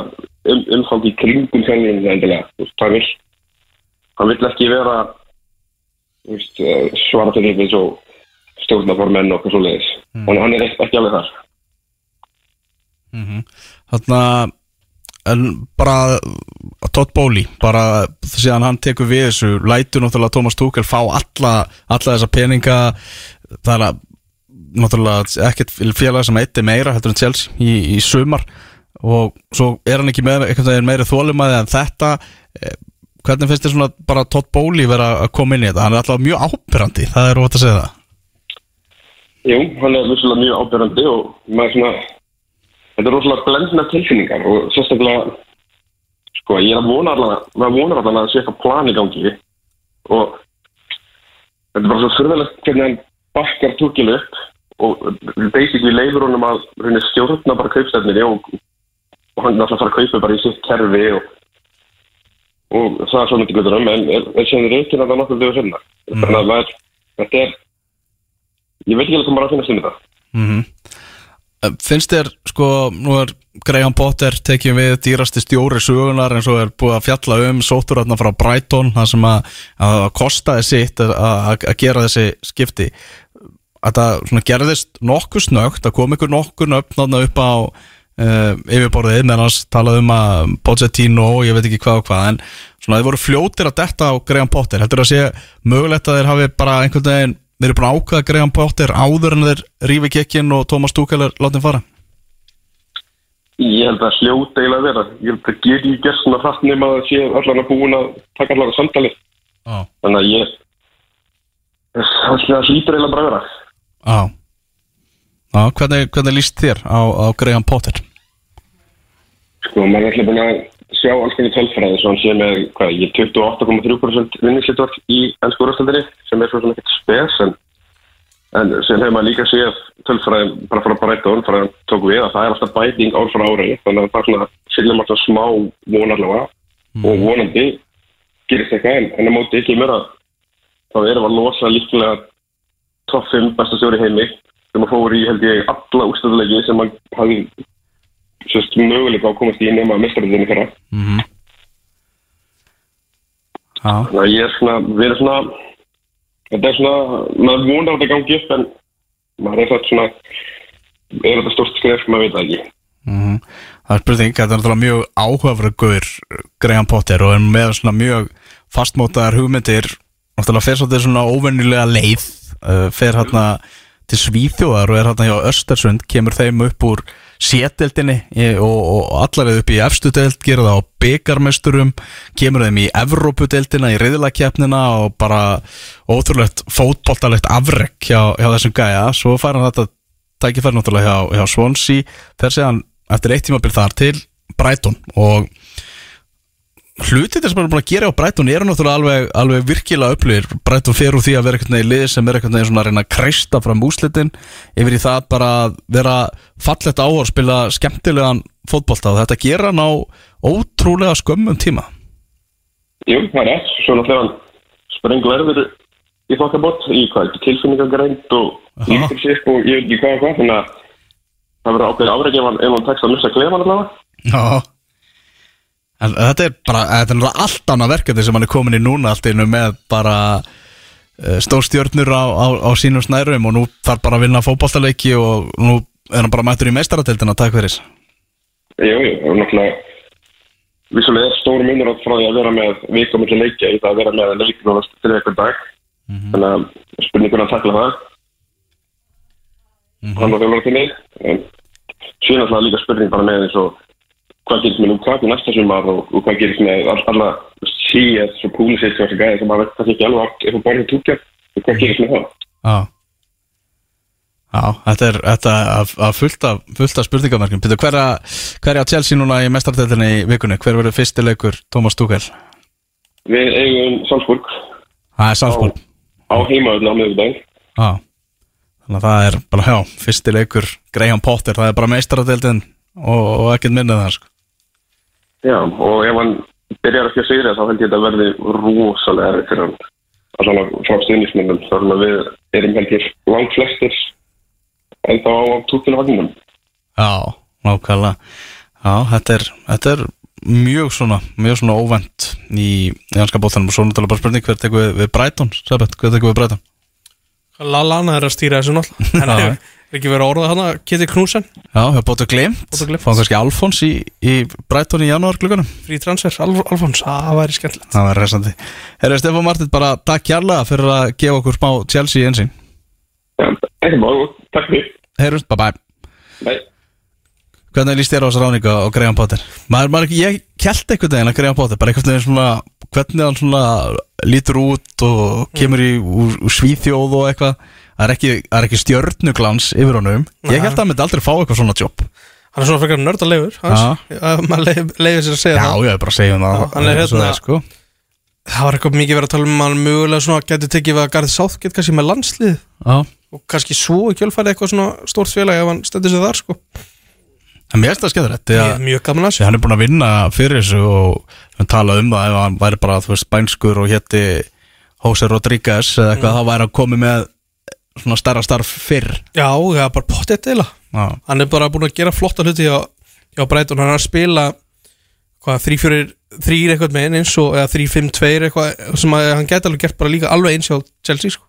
um, umfang í kringum sjálfun hann vill hann vill ekki vera veist, eh, svara til og stjórnaformenn og svo leiðis, mm. hann er ekki alveg þar. Þarna En bara Todd Bowley Bara síðan hann tekur við þessu Lætur náttúrulega Thomas Tuchel fá alla Alla þessa peninga Það er að Náttúrulega ekkert félag sem eitti meira Heldur en Chelsea í, í sumar. Og svo er hann ekki er meira þólumæði en þetta. Eh, Hvernig finnst þér svona bara Todd Bowley vera að koma inn í þetta? Hann er alltaf mjög ábyrrandi Það er ótt að segja það. Jú, hann er vissulega mjög ábyrrandi og maður svona, þetta er rosalega blendna tilfinningar og sérstaklega, sko, ég er að vona allavega, maður vonar allavega að það sé eitthvað plan í gangi og þetta er bara svo fyrðilegt hvernig hann bakkar túkil upp og basically leifur honum að stjórna bara kaupstæfninni og, og hann er að fara að kaupa bara í sitt kerfi og, og það er svo myndi glutur um, en það séður reykinn að það nokkuð þau finna. Þannig að maður, þetta er, ég veit ekki alveg hvað maður að finna sinni það. mm Finnst þér, sko, nú er Graham Potter tekið við dýrasti stjóri sögunar eins og er búið að fjalla um sótturarna frá Brighton það sem að, að kostaði sitt að, að, að gera þessi skipti að það svona gerðist nokkuð snögt að kom ykkur nokkuð nöfn upp á uh, yfirborðið meðan hans talaði um að Pochettino og ég veit ekki hvað og hvað en svona þeir voru fljótir að detta á Graham Potter heldur að sé mögulegt að þeir hafi bara einhvern veginn þeir eru búin að ákveða Graham Potter áður en þeir rífi kekkin og Thomas Tuchel er látið fara Ég held að hljóta eiginlega vera. Ég held að geti ekki gert svona hratt nema að sé allan að búin að taka allan að samtali. Já, Þannig að ég, það hlýtur eiginlega bara vera. Já hvernig, hvernig líst þér á, á Graham Potter? Sko, maður er alltaf búin að sjá alls konar tölfræði svo hann sé með, hvað, ég 28,3% vinningslitvart í ennsku úrstaldinni sem er svo sem ekkert spes en, en sem hefur maður líka séð tölfræði bara frá frá hann tók við að það er alltaf bæting ár frá ári þannig að það er svona, sýnum alltaf smá vonarlega og vonandi gerist eitthvað en, en á móti ekki mér að erum við að losa líklega top 5 besta stjóri í heimi sem að fóru í held ég alla úrstæðulegi sem að hafi sérst möguleika á að komast í nema mestaröðinni fyrra. Mm Já, Þannig að ég er svona, við erum svona, þetta er svona, maður vonar að þetta gangi upp en maður er svona, er þetta stórt skref, maður veit það ekki. mhm Það er spurning, þetta er náttúrulega mjög áhugaverður Graham Potter og er með svona mjög fastmótaðar hugmyndir náttúrulega fer svolítið svona óvennilega leið fer hérna til Svíþjóðar og er hérna hjá Östersund kemur þeim upp úr sételdinni og, og allarið upp í efstudeld gera það á byggarmesturum kemur þeim í Evrópudeldina í reyðlakjapnina og bara ótrúlegt fótboltalegt afrek hjá, hjá þessum gæja. Svo fær hann þetta tækifæri náttúrulega hjá, hjá Swansea fer séðan eftir eitt tímabil þar til Brighton og hlutir sem hann er búin að gera á Brighton eru náttúrulega alveg, alveg virkilega upplýðir Brighton fer úr því að vera eitthvað í lið sem er eitthvað svona að reyna að kreista fram úslitin yfir í það bara að vera fallegt áhör, spila skemmtilegan fótbolta og þetta gera hann á ótrúlega skömmum tíma. Jú, það er rétt, svo náttúrulega hann sprengu verður í þokkabott í hvað, tilfinningagreind og lítur sig og ég veit ekki hvað og hvað, þannig að það verður ef hann, ef hann tekst að missa klefan allavega. En þetta er bara, þetta er náttúrulega allt annað verkefni sem hann er komin í núna allt innu með bara uh, stórstjörnur á, á, á sínum snærum og nú þarf bara að vinna fótboltaleiki og nú er hann bara mættur í meistarateldina, takk fyrir. Jú, jú, og náttúrulega vissulega er stór munur átt frá því að vera með vikum milli leikja í það að vera með leik núna fyrir eitthvað dag. Þannig að spurningur að takla það. Hann og þjóðlega til mig en síðan alltaf líka spurning bara með eins og hvað gerist með Lukaku næsta sumar og, og hvað gerist með all- alla CS og Pulisic og þessi gæði sem maður kannski ekki alveg átt ef þú borðið túkja og hvað gerist með það Já. Já, þetta er, þetta að fullt af, fullt af spurningamarkum Pítur, hver, er- hver er á Chelsea núna í mestarteltinni í vikunni? Hver verður fyrsti leikur Thomas Tuchel? við eigum Salzburg. Það er Salzburg. Á heimaðurna á miðvikudaginn. Já. Þannig að það er bara, já, fyrsti leikur Graham Potter, það er bara meistaradeildin og, og ekkert minnið það, sko Já, og ef hann byrjar ekki að sigra þá held ég að þetta verði rosalega erfið fyrir hann. Allan frá stuðnismennum, þannig að við erum held ég langt flestir en þá á tútinu vagnum. Já, nákvæmlega Já, þetta er, þetta er mjög svona, mjög svona óvænt í, í hanska bóttanum og svo náttúrulega bara spurning hver tekur við, við Brighton, Sabet, hver tekur við Brighton? Lallana er að stýra þessu náttúrulega ekki verið að orða hana Kitty Knúsen, Já, hefur bóttu glimt, Bótu gleymt. fáum kannski Alfons í, í Brighton í janúar klukkanum frí transfer, Al Alfons Það væri skemmtilegt Það var resandi Herra Stefán Martin, bara takk kjærlega fyrir að gefa okkur smá Chelsea einsinn Já, ekki má, takk fyrir. Heyrjumst, bye bye Nei. Hvernig líst þér á þessa ráningu á Graham Potter? Maður, maður, ég kjælt einhvern veginn að Graham Potter bara veginn svona hvernig hann svona lítur út og kemur í úr, úr svíþjóð og eitthvað það er ekki, það er ekki stjörnuglans yfir honum. Ég held að hann myndi aldrei fá eitthvað svona jobb Hann er svona frekar nördalegur Maður leiði sér að segja Já, það. ég er bara að segja um það. Já, hann er hérna- það, sko. Það var eitthvað mikið verið að tala um að hann mögulega svona getur tekið við að Garð Southgate kannski með landslið. Já, og kannski svo í kjölfæri eitthvað svona stórt félag ef hann stendur sig þar sko. En mér finnst það skemmtilegt því að mjög gaman að því þessu hann er búin að vinna fyrir þessu og hann talað um það ef hann væri bara, þú veist, spænskur og hétti Jose Rodríguez eða eitthvað, þá væri hann komið með svona stærra starf fyrr. Já, það er bara pottið deila Já, Hann er bara búin að gera flotta hluti hjá, hjá Brighton. Hann er að spila hvað, þrý, fjórir, þrýr eitthvað með eins og eða þrý, fimm, tveir eitthvað sem að hann geti alveg gert bara líka alveg eins hjá Chelsea sko.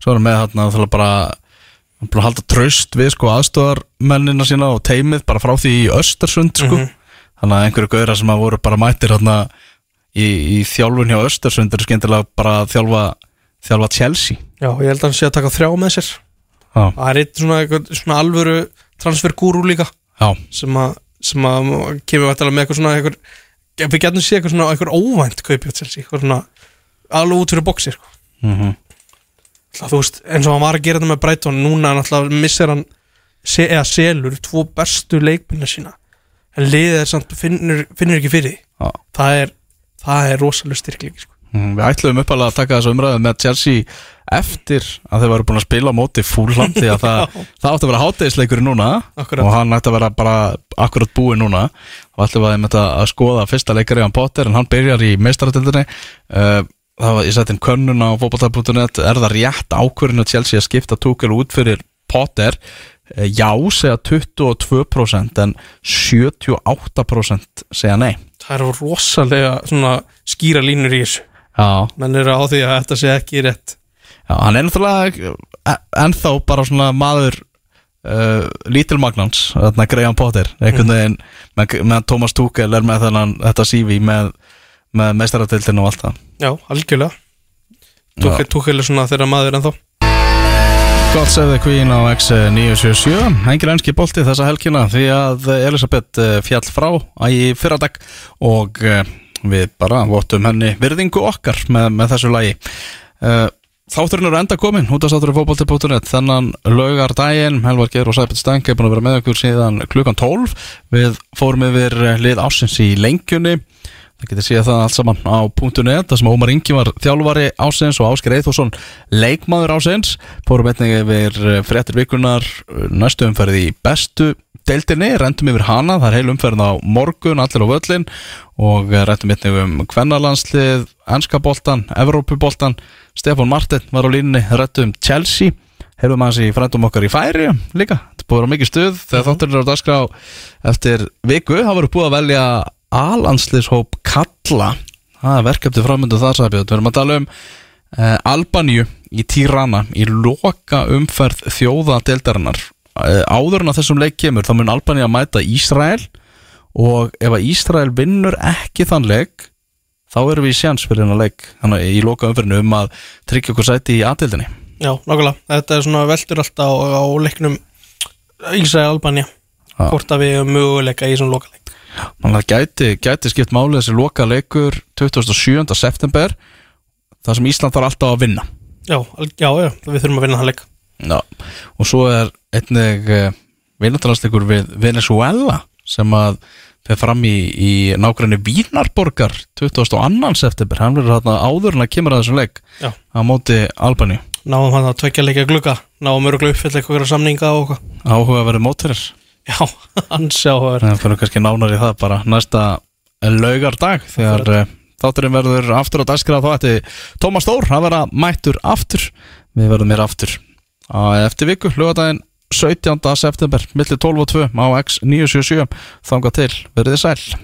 svo er hann með þarna það bara hann er búin að halda traust við sko aðstofarmennina sína og teimið bara frá því í Östersund sko. Þannig að einhverju gauðra sem að voru bara mættir þarna í, í þjálfun hjá Östersund eru skemmtilega bara að þjálfa þjálfa Chelsea. Já, ég held að hann sé að taka þrjá með sér. Já, Það er eitt svona, eitthvað, svona alvöru transfergúrú líka. Já, sem að, sem að kemur vættalega með eitthvað svona eitthvað, við getum séð eitthvað svona eitthvað óvænt kaupi á Chelsea eitthvað svona alveg út fyrir boxi sko. mhm. Það, þú veist, eins og hann var að gera þetta með Brighton núna náttúrulega missir hann se, eða selur tvo bestu leikminna sína. En liðið er samt finnur, finnur ekki fyrir því. Það er það er rosalega styrkling sko. Mhm, Við ætluðum uppalega að taka þessu umræðu með Chelsea eftir að þeir varu búin að spila á móti fúlham því að það, það átti að vera hátegisleikur núna Akkurat. og hann ætti að vera bara akkurat búið núna. Og ætlum að, einmitt að skoða fyrsta leikari á Potter en hann byrjar í meistaratildinni uh, það var, sett inn könnun á fótbolta.net er það rétt ákvörðinu Chelsea að skipta Tuchel út fyrir Potter? Uh, já segja 22% en 78% segja nei. Það er rosalega svona skýra línur í þessu menn eru á því að þetta sé ekki rétt. Já, hann er náttúrulega e- ennþá bara svona maður uh, Lítil Magnans, þarna Graham Potter. Einhvern veginn, með, með Thomas Tuchel er með þennan, þetta CV með, með meistaratildin og allt það. Já, algjörlega. Tuchel, er svona þeirra maður en þá Gott segði Queen á X977 Engin enski bolti þessa helgina því að Elisabeth eh, fjall frá í fyrradag og við bara vottum henni virðingu okkar með, með þessu lagi. Uh, Þátturinn eru enda komin út af státturinn fótbolti.net þennan laugar daginn Helvar Geir og Sæbjörn Stang er búin að vera með okkur síðan klukkan 12 við fórum yfir eh, lið ásins í lengjunni. Það getur séð það allt saman á .net þar sem Ómar Ingi var þjálfari ásins og Ásker Eithosson leikmaður ásins fórum einnig yfir eh, fréttir vikunar eh, næstu umferð í bestu deildinni, rendum yfir hana það er heil umferð á morgun, allir á völlin og eh, rendum einnig um kvennalandslið, ennska boltan Evrópuboltan, Stefán Martin var á línni, rendum Chelsea. Heyrðum hans í frændum okkar í færi líka, þetta búið vera mikið stuð þegar þátturinn er á dagskrá eftir viku, það voru búið að velja alanslishóp Kalla það er verkefni framöndu það sæpjö við erum að tala um uh, Albaníu í Tirana í loka umferð þjóðadeildarinnar áður en að þessum leik kemur þá mun Albaníu að mæta Ísrael og ef að Ísrael vinnur ekki þann leik þá erum við í sjans fyrir hennar leik þannig í loka umferðinu um að tryggja okkur sæti í aðdeildinni Já, nákvæmlega, þetta er svona veldur alltaf á, á leiknum Ísrael Albania Já. hvort að við hefum möguleika í svona lokaleik Þannig að gæti, gæti skipt máli þessi loka leikur 27. september þar sem Ísland þarf alltaf að vinna Já, já, já, við þurfum að vinna það leik Já. og svo er einnig uh, vinnatalansleikur við Venezuela sem að fer fram í, í nágræni Vínarborgar 22. september. Hann verður þarna áður en að kemur að þessum leik Já. á móti Albaníu. Náum hann að tvekja leikja glugga Náum öruglega uppfyll eitthvað samninga og eitthvað. Áhuga að verður mótverðir Já, hann sjá að það fyrir kannski nánar í það bara næsta laugardag þegar uh, þátturinn verður aftur á dagskrað þá ætti Tómas Þór að vera mættur aftur. Við verðum mér aftur eftir viku, laugardaginn 17. september millir 12 og 2 á X977 þangað til, verðið sæl